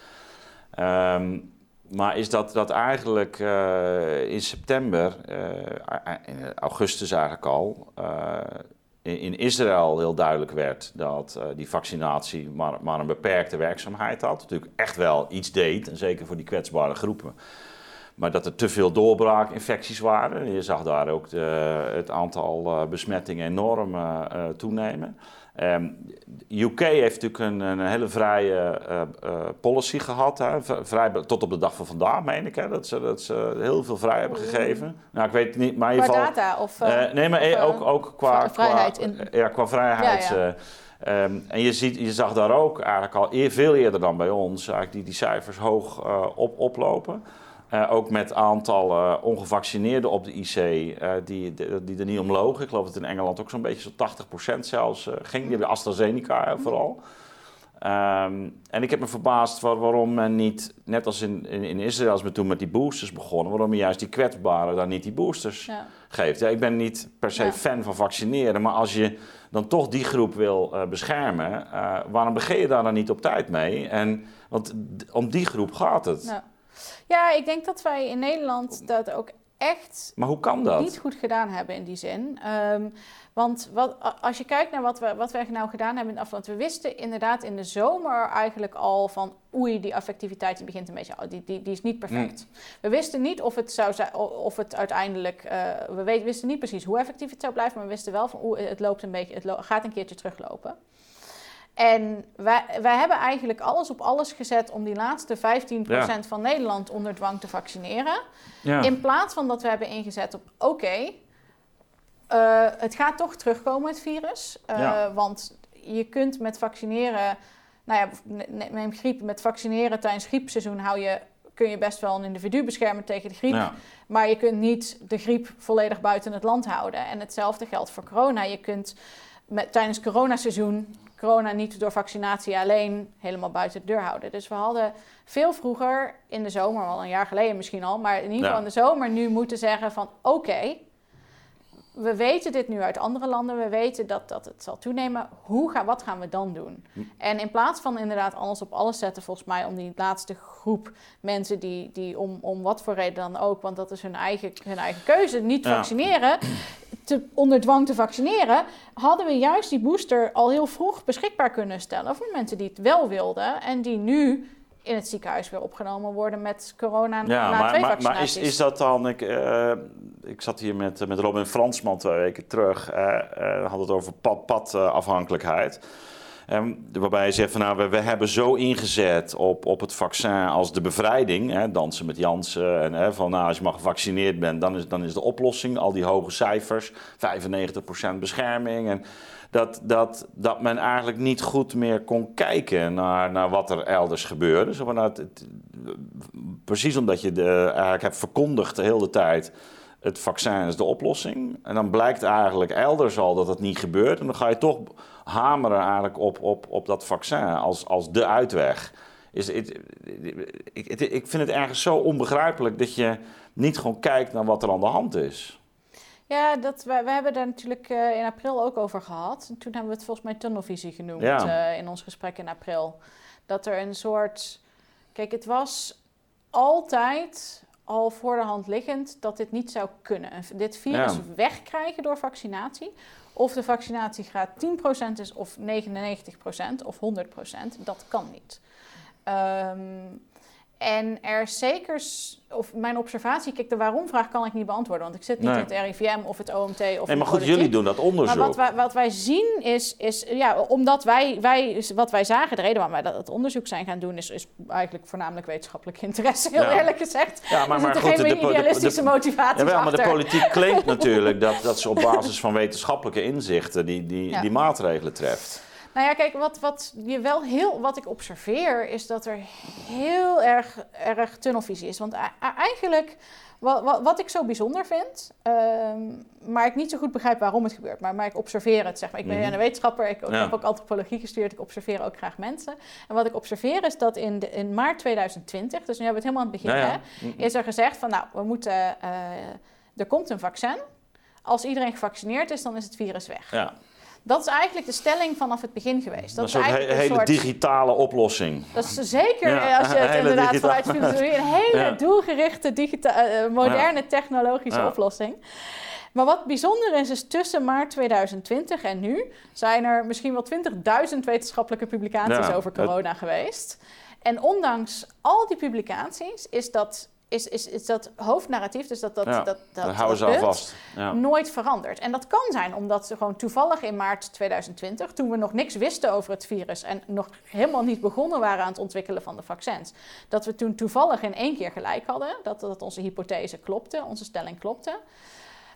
Um, maar is dat, dat eigenlijk uh, in september, uh, in augustus eigenlijk al, uh, in, in, Israël heel duidelijk werd dat die vaccinatie maar, maar een beperkte werkzaamheid had. Natuurlijk echt wel iets deed, en zeker voor die kwetsbare groepen. Maar dat er te veel doorbraakinfecties waren. Je zag daar ook de, het aantal besmettingen enorm toenemen. Um, UK heeft natuurlijk een, een hele vrije uh, uh, policy gehad. Hè? Vrij, tot op de dag van vandaag, meen ik. Hè? Dat, ze, dat ze heel veel vrij hebben gegeven. Nou, ik weet het niet, maar in
ieder
geval...
data? Of,
uh, nee, maar ook, ook qua...
Vrijheid.
Qua, in... Ja, qua vrijheid. Ja, ja. Um, en je, ziet, je zag daar ook eigenlijk al eer, veel eerder dan bij ons... eigenlijk die, die cijfers hoog op, oplopen. Uh, ook met aantallen uh, ongevaccineerden op de IC uh, die, die er niet om logen. Ik geloof dat in Engeland ook zo'n beetje zo'n 80% zelfs ging. Die hebben AstraZeneca vooral. Um, en ik heb me verbaasd waar, waarom men niet, net als in, in, in, Israël als we toen met die boosters begonnen, waarom je juist die kwetsbaren dan niet die boosters ja. geeft. Ja, ik ben niet per se ja. fan van vaccineren, maar als je dan toch die groep wil beschermen, waarom begin je daar dan niet op tijd mee? En, want om die groep gaat het.
Ja. Ja, ik denk dat wij in Nederland dat ook echt
maar hoe kan dat?
niet goed gedaan hebben in die zin. Um, want wat, als je kijkt naar wat we, wat we nou gedaan hebben in het afgelopen... We wisten inderdaad in de zomer eigenlijk al van... oei, die affectiviteit die begint een beetje... Die, die, die is niet perfect. We wisten niet of het, zou zijn, of het uiteindelijk... Uh, we wisten niet precies hoe effectief het zou blijven... maar we wisten wel van oeh, het loopt een beetje... het gaat een keertje teruglopen. En wij, wij hebben eigenlijk alles op alles gezet om die laatste 15% van Nederland onder dwang te vaccineren. Ja. In plaats van dat we hebben ingezet op oké, eh, het gaat toch terugkomen, het virus. Uh, want je kunt met vaccineren, nou ja, neem griep, met vaccineren tijdens griepseizoen hou je, kun je best wel een individu beschermen tegen de griep. Maar je kunt niet de griep volledig buiten het land houden. En hetzelfde geldt voor corona. Je kunt met, tijdens coronaseizoen corona niet door vaccinatie alleen helemaal buiten de deur houden. Dus we hadden veel vroeger in de zomer, al een jaar geleden misschien al, maar in ieder geval in de zomer nu moeten zeggen van oké, we weten dit nu uit andere landen, we weten dat, dat het zal toenemen. Hoe gaan, wat gaan we dan doen? Hm. En in plaats van inderdaad alles op alles zetten, volgens mij om die laatste groep mensen die, die om, om wat voor reden dan ook, want dat is hun eigen, hun eigen keuze, niet vaccineren, te, onder dwang te vaccineren, hadden we juist die booster al heel vroeg beschikbaar kunnen stellen voor mensen die het wel wilden en die nu in het ziekenhuis weer opgenomen worden met corona ja, na
maar,
twee
maar,
vaccinaties.
Maar is, is dat dan... Ik, uh, ik zat hier met, met Robin Fransman twee weken terug. Uh, uh, had het over padafhankelijkheid. Um, waarbij je zegt van nou, we, we, hebben zo ingezet op, op het vaccin als de bevrijding. Hè, dansen met Jansen. En hè, van nou, als je maar gevaccineerd bent, dan is, dan is de oplossing. Al die hoge cijfers, 95% bescherming. En dat, dat, dat men eigenlijk niet goed meer kon kijken naar, naar wat er elders gebeurde. Zo nou, precies omdat je de, eigenlijk hebt verkondigd de hele tijd het vaccin is de oplossing. En dan blijkt eigenlijk elders al dat het niet gebeurt. En dan ga je toch hameren eigenlijk op, op, op dat vaccin als, als de uitweg. Is, ik, ik vind het ergens zo onbegrijpelijk dat je niet gewoon kijkt naar wat er aan de hand is.
Ja, dat, we, we hebben daar natuurlijk uh, in april ook over gehad. En toen hebben we het volgens mij tunnelvisie genoemd uh, in ons gesprek in april. Dat er een soort. Kijk, het was altijd al voor de hand liggend dat dit niet zou kunnen. Dit virus wegkrijgen door vaccinatie. Of de vaccinatiegraad 10% is of 99% of 100%, dat kan niet. Um, en er zeker, of mijn observatie, kijk, de waarom-vraag kan ik niet beantwoorden, want ik zit niet in het RIVM of het OMT. Of
nee, maar goed, jullie doen dat onderzoek.
Maar wat wij, wat wij zien is, is, ja, omdat wij, wij, wat wij zagen, de reden waarom wij dat onderzoek zijn gaan doen, is, is eigenlijk voornamelijk wetenschappelijk interesse, heel eerlijk gezegd. Ja, maar, maar goed, de, de, idealistische motivatie.
Ja, maar de politiek claimt natuurlijk dat, dat ze op basis van wetenschappelijke inzichten die, die, die maatregelen treft.
Nou ja, kijk, wat, wat, je wel heel, wat ik observeer is dat er heel erg, erg tunnelvisie is. Want eigenlijk, wat, wat, wat ik zo bijzonder vind, ehm, maar ik niet zo goed begrijp waarom het gebeurt, maar, maar ik observeer het. Zeg maar. Ik ben mhm. een wetenschapper, ik, heb ook antropologie gestudeerd, ik observeer ook graag mensen. En wat ik observeer is dat in, de, in maart 2020, dus nu hebben we het helemaal aan het begin, hè, mhm. is er gezegd van nou, we moeten, uh, er komt een vaccin. Als iedereen gevaccineerd is, dan is het virus weg. Ja. Dat is eigenlijk de stelling vanaf het begin geweest.
Dat,
is
eigenlijk een hele digitale oplossing.
Dat is zeker, als je het inderdaad vanuit filosofie... een hele doelgerichte, digita- uh, moderne technologische oplossing. Maar wat bijzonder is, is tussen maart 2020 en nu... zijn er misschien wel 20.000 wetenschappelijke publicaties over corona geweest. En ondanks al die publicaties is dat is, is, is dat hoofdnarratief, dus dat, dat, dat, dat, dat
houden ze al vast.
Ja. nooit veranderd. En dat kan zijn omdat ze gewoon toevallig in maart 2020, toen we nog niks wisten over het virus en nog helemaal niet begonnen waren aan het ontwikkelen van de vaccins, dat we toen toevallig in één keer gelijk hadden, dat, dat onze hypothese klopte, onze stelling klopte.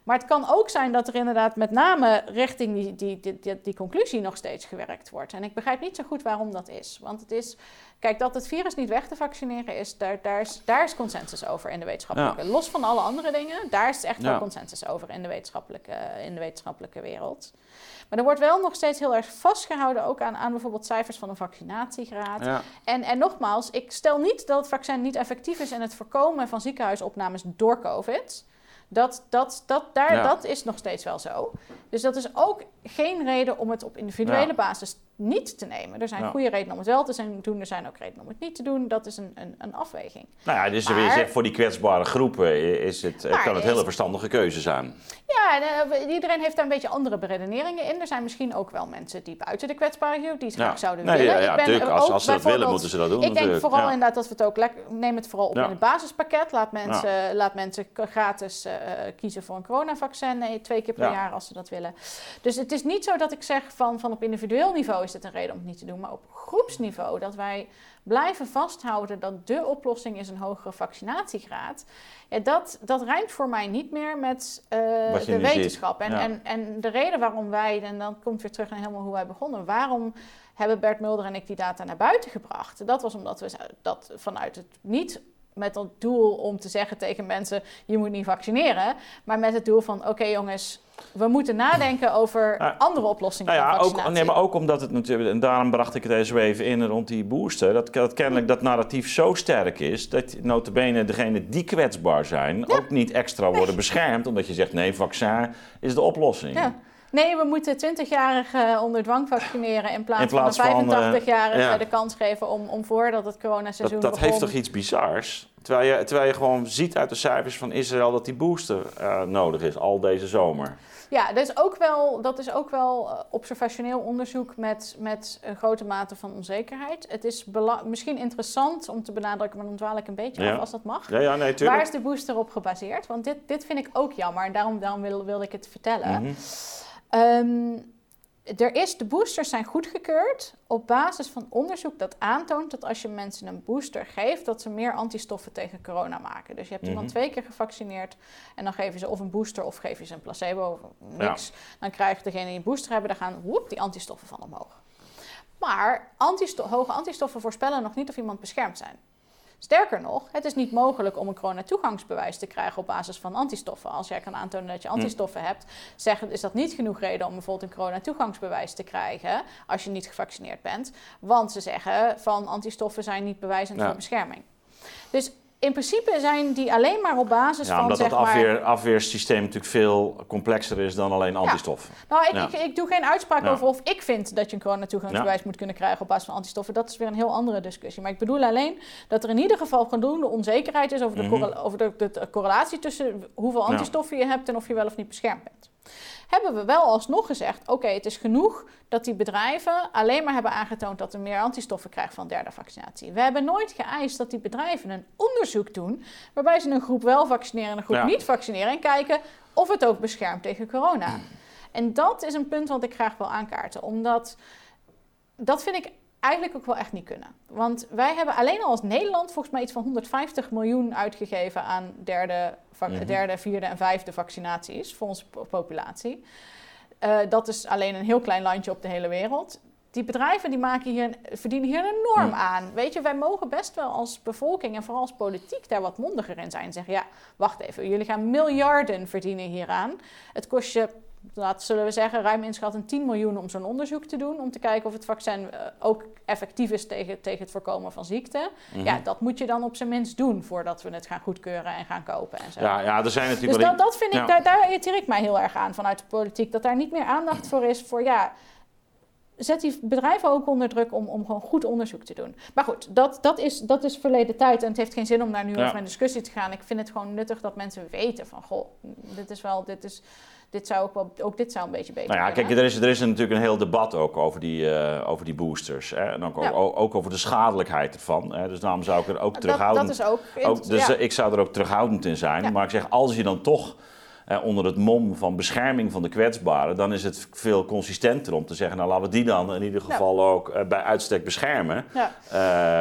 Maar het kan ook zijn dat er inderdaad met name richting die, die, die, die, conclusie nog steeds gewerkt wordt. En ik begrijp niet zo goed waarom dat is. Want het is, Kijk, dat het virus niet weg te vaccineren is, daar, daar, is, daar is consensus over in de wetenschappelijke. Los van alle andere dingen, daar is echt wel consensus over in de, wetenschappelijke, in de wetenschappelijke wereld. Maar er wordt wel nog steeds heel erg vastgehouden ook aan, aan bijvoorbeeld cijfers van een vaccinatiegraad. En, en nogmaals, ik stel niet dat het vaccin niet effectief is in het voorkomen van ziekenhuisopnames door COVID. Dat, dat, dat, daar, dat is nog steeds wel zo. Dus dat is ook geen reden om het op individuele basis niet te nemen. Er zijn goede redenen om het wel te doen, er zijn ook redenen om het niet te doen. Dat is een, een, een afweging.
Nou ja, dus maar, zegt, voor die kwetsbare groepen is het, kan het hele verstandige keuze zijn.
Ja, eh, iedereen heeft daar een beetje andere beredeneringen in. Er zijn misschien ook wel mensen die buiten de kwetsbare groep, die het graag zouden willen.
Ja, ja natuurlijk. Als, als ze dat willen, moeten ze dat doen.
Ik denk vooral inderdaad dat we het ook lekker... Neem het vooral op in het basispakket. Laat mensen, laat mensen gratis uh, kiezen voor een coronavaccin. Nee, twee keer per jaar als ze dat willen. Dus het is niet zo dat ik zeg van, van op individueel niveau is het een reden om het niet te doen. Maar op groepsniveau, dat wij blijven vasthouden dat de oplossing is een hogere vaccinatiegraad. Ja, dat, dat rijmt voor mij niet meer met uh, de wetenschap. En, en, en de reden waarom wij, en dan komt weer terug naar helemaal hoe wij begonnen, waarom hebben Bert Mulder en ik die data naar buiten gebracht? Dat was omdat we dat vanuit het niet met het doel om te zeggen tegen mensen: je moet niet vaccineren. Maar met het doel van: oké jongens, we moeten nadenken over andere oplossingen.
Nou ja, ook, nee, maar ook omdat het natuurlijk, en daarom bracht ik het deze even in rond die booster, dat, dat kennelijk dat narratief zo sterk is dat notabene degenen die kwetsbaar zijn ook niet extra worden beschermd, omdat je zegt: nee, vaccin is de oplossing. Ja.
Nee, we moeten 20-jarigen onder dwang vaccineren in plaats, van een 85-jarigen uh, de kans geven om, om voordat het coronaseizoen
Dat, dat heeft toch iets bizars? Terwijl je, terwijl je gewoon ziet uit de cijfers van Israël dat die booster uh, nodig is, al deze zomer.
Ja, dat is ook wel, dat is ook wel uh, observationeel onderzoek met, met een grote mate van onzekerheid. Het is misschien interessant om te benadrukken, maar dan dwaal ik een beetje af als dat mag.
Ja, ja, nee,
Waar is de booster op gebaseerd? Want dit, dit vind ik ook jammer en daarom, daarom wilde, wilde ik het vertellen. Mm er is, de boosters zijn goedgekeurd op basis van onderzoek dat aantoont dat als je mensen een booster geeft, dat ze meer antistoffen tegen corona maken. Dus je hebt iemand
Mhm.
twee keer gevaccineerd en dan geven ze of een booster of geef je ze een placebo of niks. Dan krijgt degene die een booster hebben, daar gaan woep, die antistoffen van omhoog. Maar hoge antistoffen voorspellen nog niet of iemand beschermd zijn. Sterker nog, het is niet mogelijk om een coronatoegangsbewijs te krijgen op basis van antistoffen. Als jij kan aantonen dat je antistoffen hebt, zeggen, is dat niet genoeg reden om bijvoorbeeld een coronatoegangsbewijs te krijgen als je niet gevaccineerd bent. Want ze zeggen van antistoffen zijn niet bewijzend
Ja.
voor bescherming. Dus in principe zijn die alleen maar op basis
Ja,
van
omdat
zeg
dat
maar...
afweer, afweersysteem natuurlijk veel complexer is dan alleen antistoffen.
Nou, ik,
Ja.
ik, ik doe geen uitspraak over of ik vind dat je een coronatoegangsbewijs moet kunnen krijgen op basis van antistoffen. Dat is weer een heel andere discussie. Maar ik bedoel alleen dat er in ieder geval voldoende onzekerheid is over de,
Mhm.
over de, de- de correlatie tussen hoeveel antistoffen je hebt en of je wel of niet beschermd bent. Hebben we wel alsnog gezegd, oké, het is genoeg dat die bedrijven alleen maar hebben aangetoond dat er meer antistoffen krijgen van derde vaccinatie. We hebben nooit geëist dat die bedrijven een onderzoek doen waarbij ze een groep wel vaccineren en een groep
Ja.
niet vaccineren en kijken of het ook beschermt tegen corona. En dat is een punt wat ik graag wil aankaarten, omdat dat vind ik eigenlijk ook wel echt niet kunnen. Want wij hebben alleen al als Nederland volgens mij iets van 150 miljoen uitgegeven aan derde,
Mhm.
derde vierde en vijfde vaccinaties voor onze po- populatie. Eh, dat is alleen een heel klein landje op de hele wereld. Die bedrijven die maken hier, verdienen hier een norm aan. Weet je, wij mogen best wel als bevolking en vooral als politiek daar wat mondiger in zijn. En zeggen, ja, wacht even, jullie gaan miljarden verdienen hieraan. Het kost je, laat, zullen we zeggen, ruim inschat een 10 miljoen om zo'n onderzoek te doen. Om te kijken of het vaccin eh, ook effectief is tegen, tegen het voorkomen van ziekte.
Mhm.
Ja, dat moet je dan op zijn minst doen voordat we het gaan goedkeuren en gaan kopen en zo.
ja, ja, er zijn natuurlijk
Dus dat, dat vind ik,
ja.
daar, daar irriteer ik mij heel erg aan vanuit de politiek. Dat daar niet meer aandacht voor is voor, ja, zet die bedrijven ook onder druk om, om gewoon goed onderzoek te doen. Maar goed, dat, dat, is, dat is verleden tijd en het heeft geen zin om daar nu
Ja.
over in discussie te gaan. Ik vind het gewoon nuttig dat mensen weten van, goh, dit is wel, dit is, dit zou ook wel, ook dit zou een beetje beter
Nou ja, kijk, er is, er is natuurlijk een heel debat ook over die, eh, over die boosters. Hè? En ook,
Ja.
ook, ook over de schadelijkheid ervan. Hè? Dus daarom zou ik er ook terughoudend...
dat is ook,
ook, dus
ja.
ik zou er ook terughoudend in zijn.
Ja.
Maar ik zeg, als je dan toch eh, onder het mom van bescherming van de kwetsbaren... dan is het veel consistenter om te zeggen... nou, laten we die dan in ieder
Ja.
geval ook eh, bij uitstek beschermen.
ja.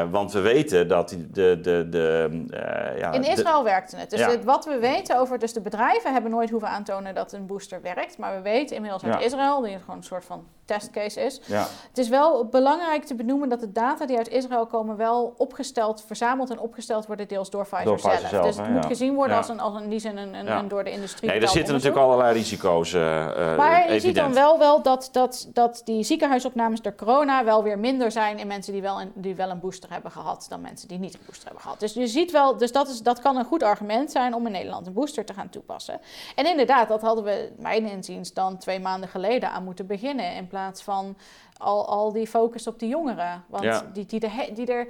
Eh, want we weten dat de... de, de, eh, ja,
In
de-
Israël werkte het. Dus
Ja.
wat we weten over... Dus de bedrijven hebben nooit hoeven aantonen dat een booster werkt. Maar we weten inmiddels uit. Israël, die gewoon een soort van testcase is...
ja.
Het is wel belangrijk te benoemen dat de data die uit Israël komen wel opgesteld, verzameld en opgesteld worden deels door Pfizer,
Door Pfizer
zelf.
zelf,
Dus het moet gezien worden als, een, als een, in die zin een, een door de industrie
Nee, er zitten natuurlijk allerlei risico's eh,
Maar je
evident.
ziet dan wel, wel dat, dat, dat die ziekenhuisopnames door corona wel weer minder zijn in mensen die wel, een, die wel een booster hebben gehad dan mensen die niet een booster hebben gehad. Dus je ziet wel, dus dat, is, dat kan een goed argument zijn om in Nederland een booster te gaan toepassen. En inderdaad, dat hadden we, mijn inziens, dan twee maanden geleden aan moeten beginnen. In plaats van al, al die focus op de jongeren. Want
Ja.
die, die, er, die er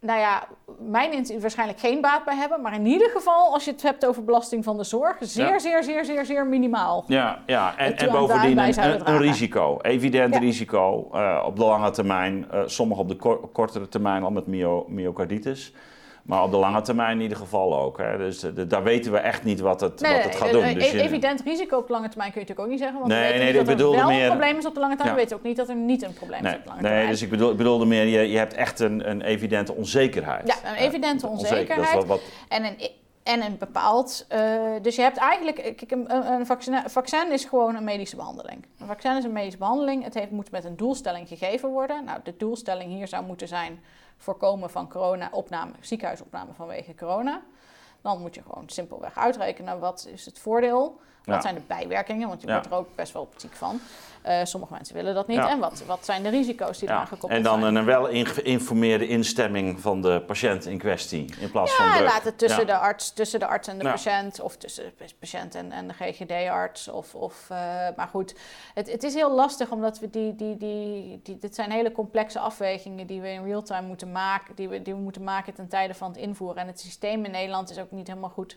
nou ja, mijn waarschijnlijk geen baat bij hebben. Maar in ieder geval, als je het hebt over belasting van de zorg, zeer,
Ja.
zeer, zeer, zeer, zeer minimaal.
Ja, ja. En, en bovendien een, een, risico. Evident
Ja.
risico eh, op de lange termijn. eh sommige op de kor- kortere termijn al met myo- myocarditis. Maar op de lange termijn in ieder geval ook. Hè. Dus de- de- daar weten we echt niet wat het, wat het gaat doen.
een
Dus je-
evident risico op de lange termijn kun je natuurlijk ook niet zeggen. Want
Nee,
we weten
nee,
niet
ik
er wel
meer-
een probleem is op de lange termijn.
Ja.
We weten ook niet dat er niet een probleem is
nee,
op de lange
nee,
termijn.
dus ik bedoel, bedoelde meer, je, je hebt echt een, een evidente onzekerheid.
Ja, een
Eh,
evidente
onzeker, dat is
onzekerheid.
wat, wat,
En een, en een bepaald... eh, dus je hebt eigenlijk... Kijk, een, een, een vaccin, vaccin is gewoon een medische behandeling. Een vaccin is een medische behandeling. Het heeft, moet met een doelstelling gegeven worden. Nou, de doelstelling hier zou moeten zijn... voorkomen van corona-opname, ziekenhuisopname vanwege corona. Dan moet je gewoon simpelweg uitrekenen wat is het voordeel... Wat
Ja.
zijn de bijwerkingen? Want je wordt er ook best wel ziek van. Eh, sommige mensen willen dat niet.
Ja.
En wat, wat zijn de risico's die eraan
ja.
gekoppeld
En dan
zijn?
een wel geïnformeerde instemming van de patiënt in kwestie. In plaats van
Ja,
druk.
laat het tussen, de arts, tussen de arts en de patiënt. Of tussen de patiënt en, en de GGD-arts. Of, of, eh, maar goed, het, het is heel lastig omdat we die, die, die, die... Dit zijn hele complexe afwegingen die we in real-time moeten maken. Die we, die we moeten maken ten tijde van het invoeren. En het systeem in Nederland is ook niet helemaal goed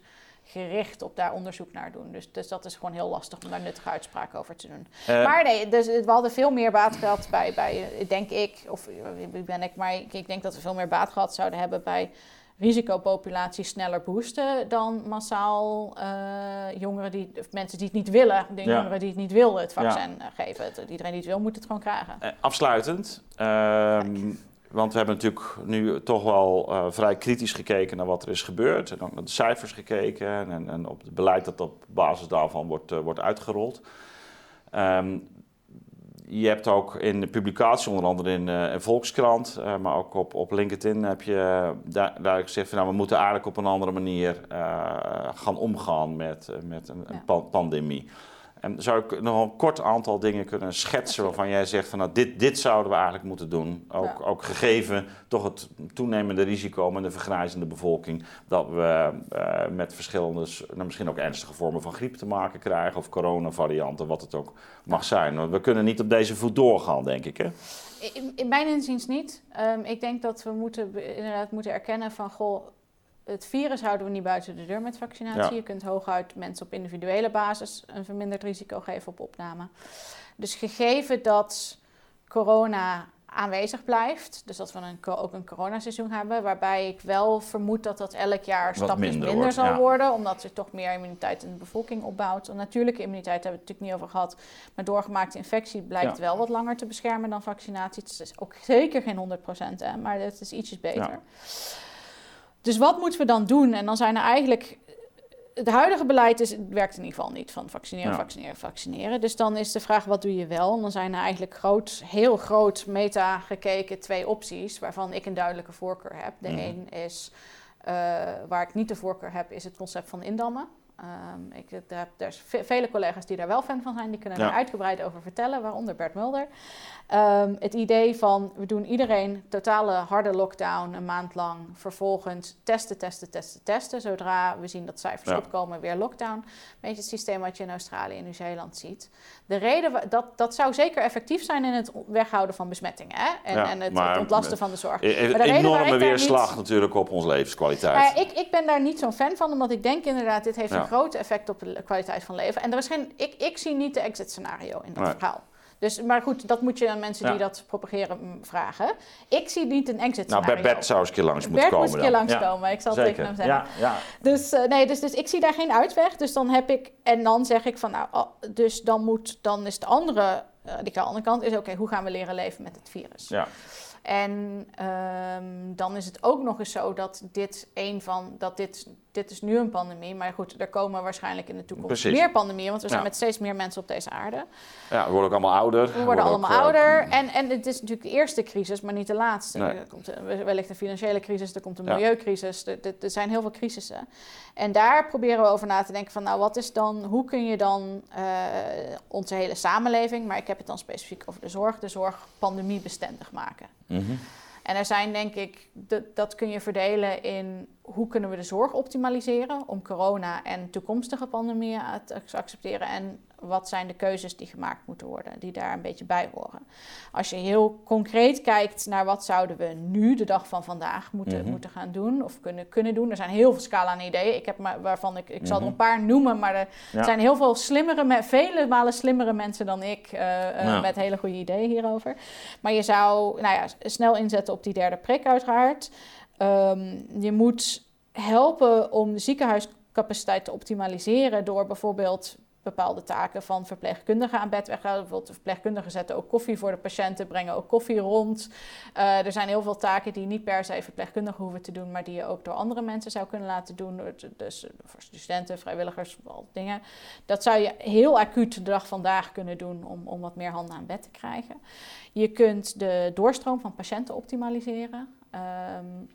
gericht op daar onderzoek naar doen. Dus, dus dat is gewoon heel lastig om daar nuttige uitspraken over te doen.
Eh,
maar nee, dus we hadden veel meer baat gehad bij, bij eh, denk ik, of eh, wie ben ik, maar ik, ik denk dat we veel meer baat gehad zouden hebben bij risicopopulatie sneller boosten dan massaal uh, jongeren die, of mensen die het niet willen, de jongeren die het niet willen het vaccin ja. geven. Iedereen die het wil, moet het gewoon krijgen.
Uh, afsluitend, ehm, want we hebben natuurlijk nu toch wel uh, vrij kritisch gekeken naar wat er is gebeurd. En ook naar de cijfers gekeken en, en op het beleid dat op basis daarvan wordt, wordt uitgerold. Um, je hebt ook in de publicatie, onder andere in, uh, Volkskrant, maar ook op, op LinkedIn, heb je daar, daar gezegd van nou, we moeten eigenlijk op een andere manier gaan omgaan met, met een, een pandemie. En zou ik nog een kort aantal dingen kunnen schetsen waarvan jij zegt van nou, dit, dit zouden we eigenlijk moeten doen. Ook, ook gegeven toch het toenemende risico met de vergrijzende bevolking. Dat we uh, met verschillende, nou, misschien ook ernstige vormen van griep te maken krijgen. Of coronavarianten, wat het ook mag zijn. Want we kunnen niet op deze voet doorgaan, denk ik. Hè?
In, in mijn inziens niet. Um, ik denk dat we moeten, inderdaad moeten erkennen van goh het virus houden we niet buiten de deur met vaccinatie. Je kunt hooguit mensen op individuele basis een verminderd risico geven op opname. Dus gegeven dat corona aanwezig blijft, dus dat we een, ook een coronaseizoen hebben, waarbij ik wel vermoed dat dat elk jaar stapjes minder, zal worden, omdat er toch meer immuniteit in de bevolking opbouwt. natuurlijke immuniteit hebben we het natuurlijk niet over gehad, maar doorgemaakte infectie blijkt wel wat langer te beschermen dan vaccinatie. Het is ook zeker geen 100%, hè, maar het is ietsjes beter. Dus wat moeten we dan doen? En dan zijn er eigenlijk. Het huidige beleid is, werkt in ieder geval niet van vaccineren, vaccineren, vaccineren. Dus dan is de vraag, wat doe je wel? En dan zijn er eigenlijk groot, heel groot meta gekeken twee opties, waarvan ik een duidelijke voorkeur heb. De mm. een is, uh, waar ik niet de voorkeur heb, is het concept van indammen. Um, ik, er, er zijn vele collega's die daar wel fan van zijn, die kunnen er uitgebreid over vertellen, waaronder Bert Mulder. Um, het idee van we doen iedereen totale harde lockdown een maand lang, vervolgens testen, testen, testen, testen. Zodra we zien dat cijfers opkomen, weer lockdown. Een beetje het systeem wat je in Australië en Nieuw-Zeeland ziet. De reden, dat, dat zou zeker effectief zijn in het weghouden van besmettingen hè? En, en het, het, ontlasten van de zorg.
Een enorme weerslag natuurlijk op onze levenskwaliteit.
Ik, ik ben daar niet zo'n fan van, omdat ik denk inderdaad, dit heeft een groot effect op de kwaliteit van leven. En er is geen, ik, ik zie niet de exit scenario in dat verhaal. Dus, maar goed, dat moet je aan mensen die dat propageren mm, vragen. Ik zie niet een exit
Nou,
bij
Bert zou eens een keer langs moeten komen.
Bert moet een keer langskomen, ik zal het tegen hem zeggen. Ja, ja. Dus, uh, nee, dus, dus ik zie daar geen uitweg. Dus dan heb ik, en dan zeg ik van, nou, oh, dus dan moet, dan is de andere, uh, die andere kant, is oké, hoe gaan we leren leven met het virus? Ja. En um, dan is het ook nog eens zo dat dit een van, dat dit dit is nu een pandemie, maar goed, er komen waarschijnlijk in de toekomst meer pandemieën, want we zijn met steeds meer mensen op deze aarde.
Ja, we worden ook allemaal ouder.
We worden, allemaal eh, ouder. En, en het is natuurlijk de eerste crisis, maar niet de laatste. Er komt wellicht een financiële crisis, er komt een milieucrisis, er, er, zijn heel veel crisissen. En daar proberen we over na te denken van, nou, wat is dan, hoe kun je dan uh, onze hele samenleving, maar ik heb het dan specifiek over de zorg, de zorg pandemiebestendig maken. Mm en er zijn denk ik, dat, kun je verdelen in hoe kunnen we de zorg optimaliseren om corona en toekomstige pandemieën te accepteren. En wat zijn de keuzes die gemaakt moeten worden, die daar een beetje bij horen. Als je heel concreet kijkt naar wat zouden we nu, de dag van vandaag, moeten, mhm. moeten gaan doen of kunnen, kunnen doen. Er zijn heel veel scala aan ideeën. Ik heb maar, waarvan ik, ik zal er mhm. een paar noemen, maar er zijn heel veel slimmere, vele malen slimmere mensen dan ik uh, uh, met hele goede ideeën hierover. Maar je zou nou ja, snel inzetten op die derde prik uiteraard. Um, je moet helpen om de ziekenhuiscapaciteit te optimaliseren door bijvoorbeeld bepaalde taken van verpleegkundigen aan bed weghalen. Bijvoorbeeld de verpleegkundigen zetten ook koffie voor de patiënten, brengen ook koffie rond. Uh, er zijn heel veel taken die niet per se verpleegkundigen hoeven te doen, maar die je ook door andere mensen zou kunnen laten doen. Dus voor studenten, vrijwilligers, al dingen. Dat zou je heel acuut de dag vandaag kunnen doen om, om wat meer handen aan bed te krijgen. Je kunt de doorstroom van patiënten optimaliseren. Um,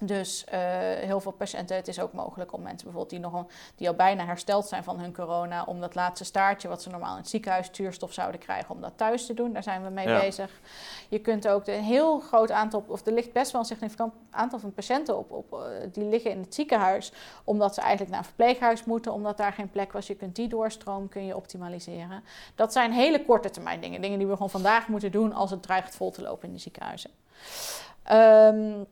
dus uh, heel veel patiënten, het is ook mogelijk om mensen bijvoorbeeld die, nog een, die al bijna hersteld zijn van hun corona, om dat laatste staartje wat ze normaal in het ziekenhuis zuurstof zouden krijgen, om dat thuis te doen. Daar zijn we mee bezig. Je kunt ook een heel groot aantal, of er ligt best wel een significant aantal van patiënten op, op, uh, die liggen in het ziekenhuis, omdat ze eigenlijk naar een verpleeghuis moeten, omdat daar geen plek was. Je kunt die doorstroom kun je optimaliseren. Dat zijn hele korte termijn dingen. Dingen die we gewoon vandaag moeten doen als het dreigt vol te lopen in de ziekenhuizen. Um,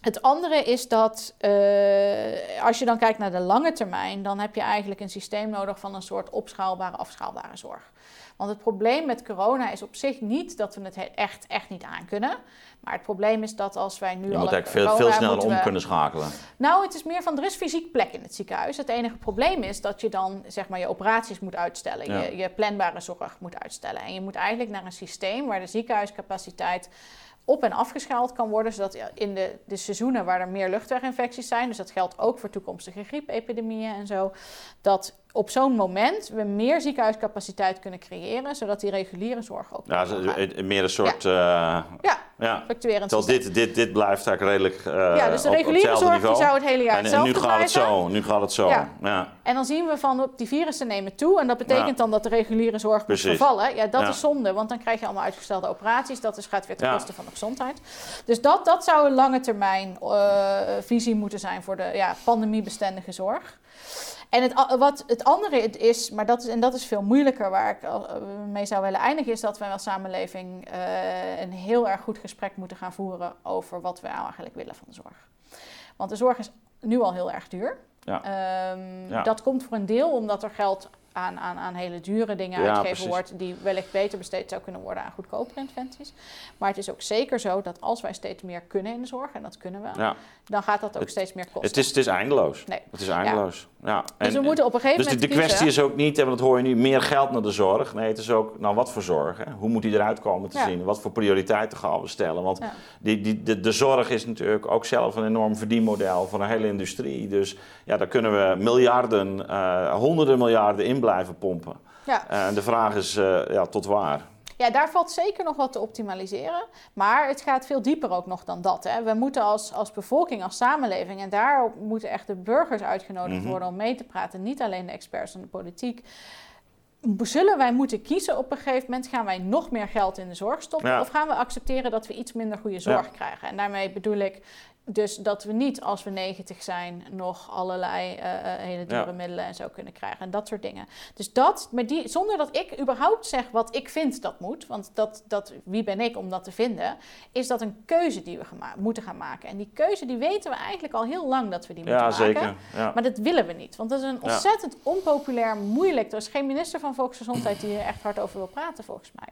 Het andere is dat uh, als je dan kijkt naar de lange termijn, dan heb je eigenlijk een systeem nodig van een soort opschaalbare, afschaalbare zorg. Want het probleem met corona is op zich niet dat we het echt, echt niet aan kunnen. Maar het probleem is dat als wij nu.
Je moet eigenlijk veel, veel sneller om kunnen schakelen.
Nou, het is meer van er is fysiek plek in het ziekenhuis. Het enige probleem is dat je dan zeg maar je operaties moet uitstellen. Je, je planbare zorg moet uitstellen. En je moet eigenlijk naar een systeem waar de ziekenhuiscapaciteit op- en afgeschaald kan worden, zodat in de, de seizoenen waar er meer luchtweginfecties zijn, dus dat geldt ook voor toekomstige griepepidemieën en zo, dat op zo'n moment we meer ziekenhuiscapaciteit kunnen creëren, zodat die reguliere zorg ook.
Ja, meer een soort. Ja,
uh, ja, ja. fluctuerend.
dit, dit, dit blijft eigenlijk redelijk. Uh,
ja, dus de reguliere zorg
die
zou het hele jaar
en, en nu gaat het zo. Nu gaat het zo. Ja.
En dan zien we van op die virussen nemen toe. En dat betekent dan dat de reguliere zorg moet vervallen. Ja, dat is zonde, want dan krijg je allemaal uitgestelde operaties. Dat is, gaat weer ten koste van de gezondheid. Dus dat, dat zou een lange termijn uh, visie moeten zijn voor de ja, pandemiebestendige zorg. En het, wat het andere is, maar dat is, en dat is veel moeilijker, waar ik eh, mee zou willen eindigen, is dat wij als samenleving uh, een heel erg goed gesprek moeten gaan voeren over wat we eigenlijk willen van de zorg. Want de zorg is nu al heel erg duur. Ja. Um, ja. Dat komt voor een deel omdat er geld aan, aan, aan hele dure dingen ja, uitgegeven wordt, die wellicht beter besteed zou kunnen worden aan goedkopere interventies. Maar het is ook zeker zo dat als wij steeds meer kunnen in de zorg, en dat kunnen we, ja. dan gaat dat ook steeds meer kosten.
Het is, het is eindeloos. Nee. Het is eindeloos. Ja.
En, dus we moeten op een gegeven
dus
moment.
Dus de, kwestie is ook niet, en dat hoor je nu, meer geld naar de zorg. Nee, het is ook, nou wat voor zorg? Hè? Hoe moet die eruit komen te zien? Wat voor prioriteiten gaan we stellen? Want die, die, de, de zorg is natuurlijk ook zelf een enorm verdienmodel van een hele industrie. Dus ja, daar kunnen we miljarden, uh, honderden miljarden in blijven pompen. Ja. Eh, en de vraag is uh, ja, tot waar.
Ja, daar valt zeker nog wat te optimaliseren. Maar het gaat veel dieper ook nog dan dat. Hè. We moeten als, als bevolking, als samenleving, en daar moeten echt de burgers uitgenodigd mhm. worden om mee te praten. Niet alleen de experts en de politiek. Zullen wij moeten kiezen op een gegeven moment? Gaan wij nog meer geld in de zorg stoppen? Of gaan we accepteren dat we iets minder goede zorg krijgen? En daarmee bedoel ik dus dat we niet als we 90 zijn nog allerlei uh, hele dure middelen en zo kunnen krijgen en dat soort dingen. Dus dat, maar die, zonder dat ik überhaupt zeg wat ik vind dat moet, want dat, dat, wie ben ik om dat te vinden, is dat een keuze die we moeten gaan maken. En die keuze die weten we eigenlijk al heel lang dat we die moeten maken. Zeker. Ja. Maar dat willen we niet, want dat is een ontzettend onpopulair, moeilijk. Er is geen minister van Volksgezondheid die er echt hard over wil praten volgens mij.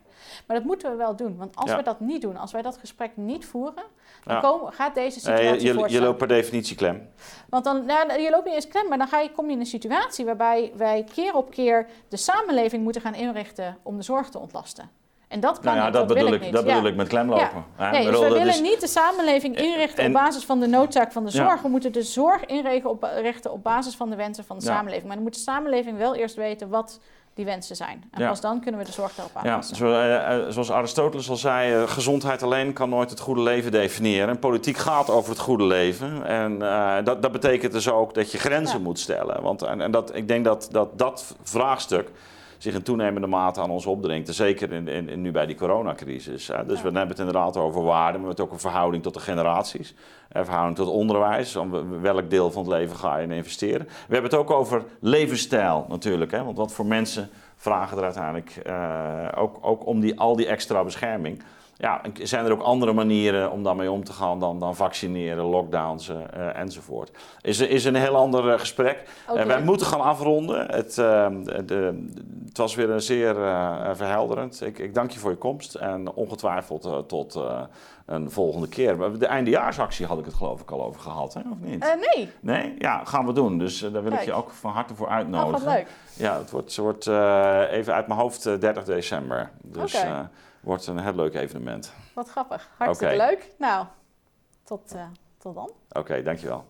Maar dat moeten we wel doen, want als we dat niet doen, als wij dat gesprek niet voeren, dan komen, gaat deze situatie
je, je, loopt per definitie klem.
Want dan, nou, je loopt niet eens klem, maar dan ga je, kom je in een situatie waarbij wij keer op keer de samenleving moeten gaan inrichten om de zorg te ontlasten. En dat kan nou ja, niet, dat, dat bedoel ik, niet.
Dat bedoel ik met klemlopen.
Ja. Nee, dus we willen niet de samenleving inrichten op basis van de noodzaak van de zorg. We moeten de zorg inrichten op, op basis van de wensen van de samenleving. Maar dan moet de samenleving wel eerst weten wat die wensen zijn. En pas dan kunnen we de zorg daarop aanpassen.
Ja, eh, eh, zoals Aristoteles al zei, eh, gezondheid alleen kan nooit het goede leven definiëren. En politiek gaat over het goede leven. En dat, dat betekent dus ook dat je grenzen moet stellen. Want, en, en dat, ik denk dat dat, dat vraagstuk zich in toenemende mate aan ons opdringt. Zeker in, in, nu bij die coronacrisis. Dus we hebben het inderdaad over waarden, maar het ook een verhouding tot de generaties. Een verhouding tot onderwijs. Welk deel van het leven ga je in investeren? We hebben het ook over levensstijl natuurlijk. Hè? Want wat voor mensen vragen er uiteindelijk uh, ook, ook om die, al die extra bescherming ja, zijn er ook andere manieren om daarmee om te gaan dan, dan vaccineren, lockdowns uh, enzovoort. Is, is een heel ander uh, gesprek. Uh, wij moeten gaan afronden. Het, de, het was weer een zeer verhelderend. Ik, ik, dank je voor je komst en ongetwijfeld tot een volgende keer. De eindejaarsactie had ik het geloof ik al over gehad, hè? of niet?
nee.
Nee? Ja, gaan we doen. Dus daar wil ik je ook van harte voor uitnodigen. Oh,
wat leuk.
Ja, het wordt, het wordt even uit mijn hoofd 30 december. Dus... Okay wordt een heel leuk evenement.
Wat grappig. Hartstikke leuk. Nou, tot, uh, tot dan.
Oké, okay, dankjewel.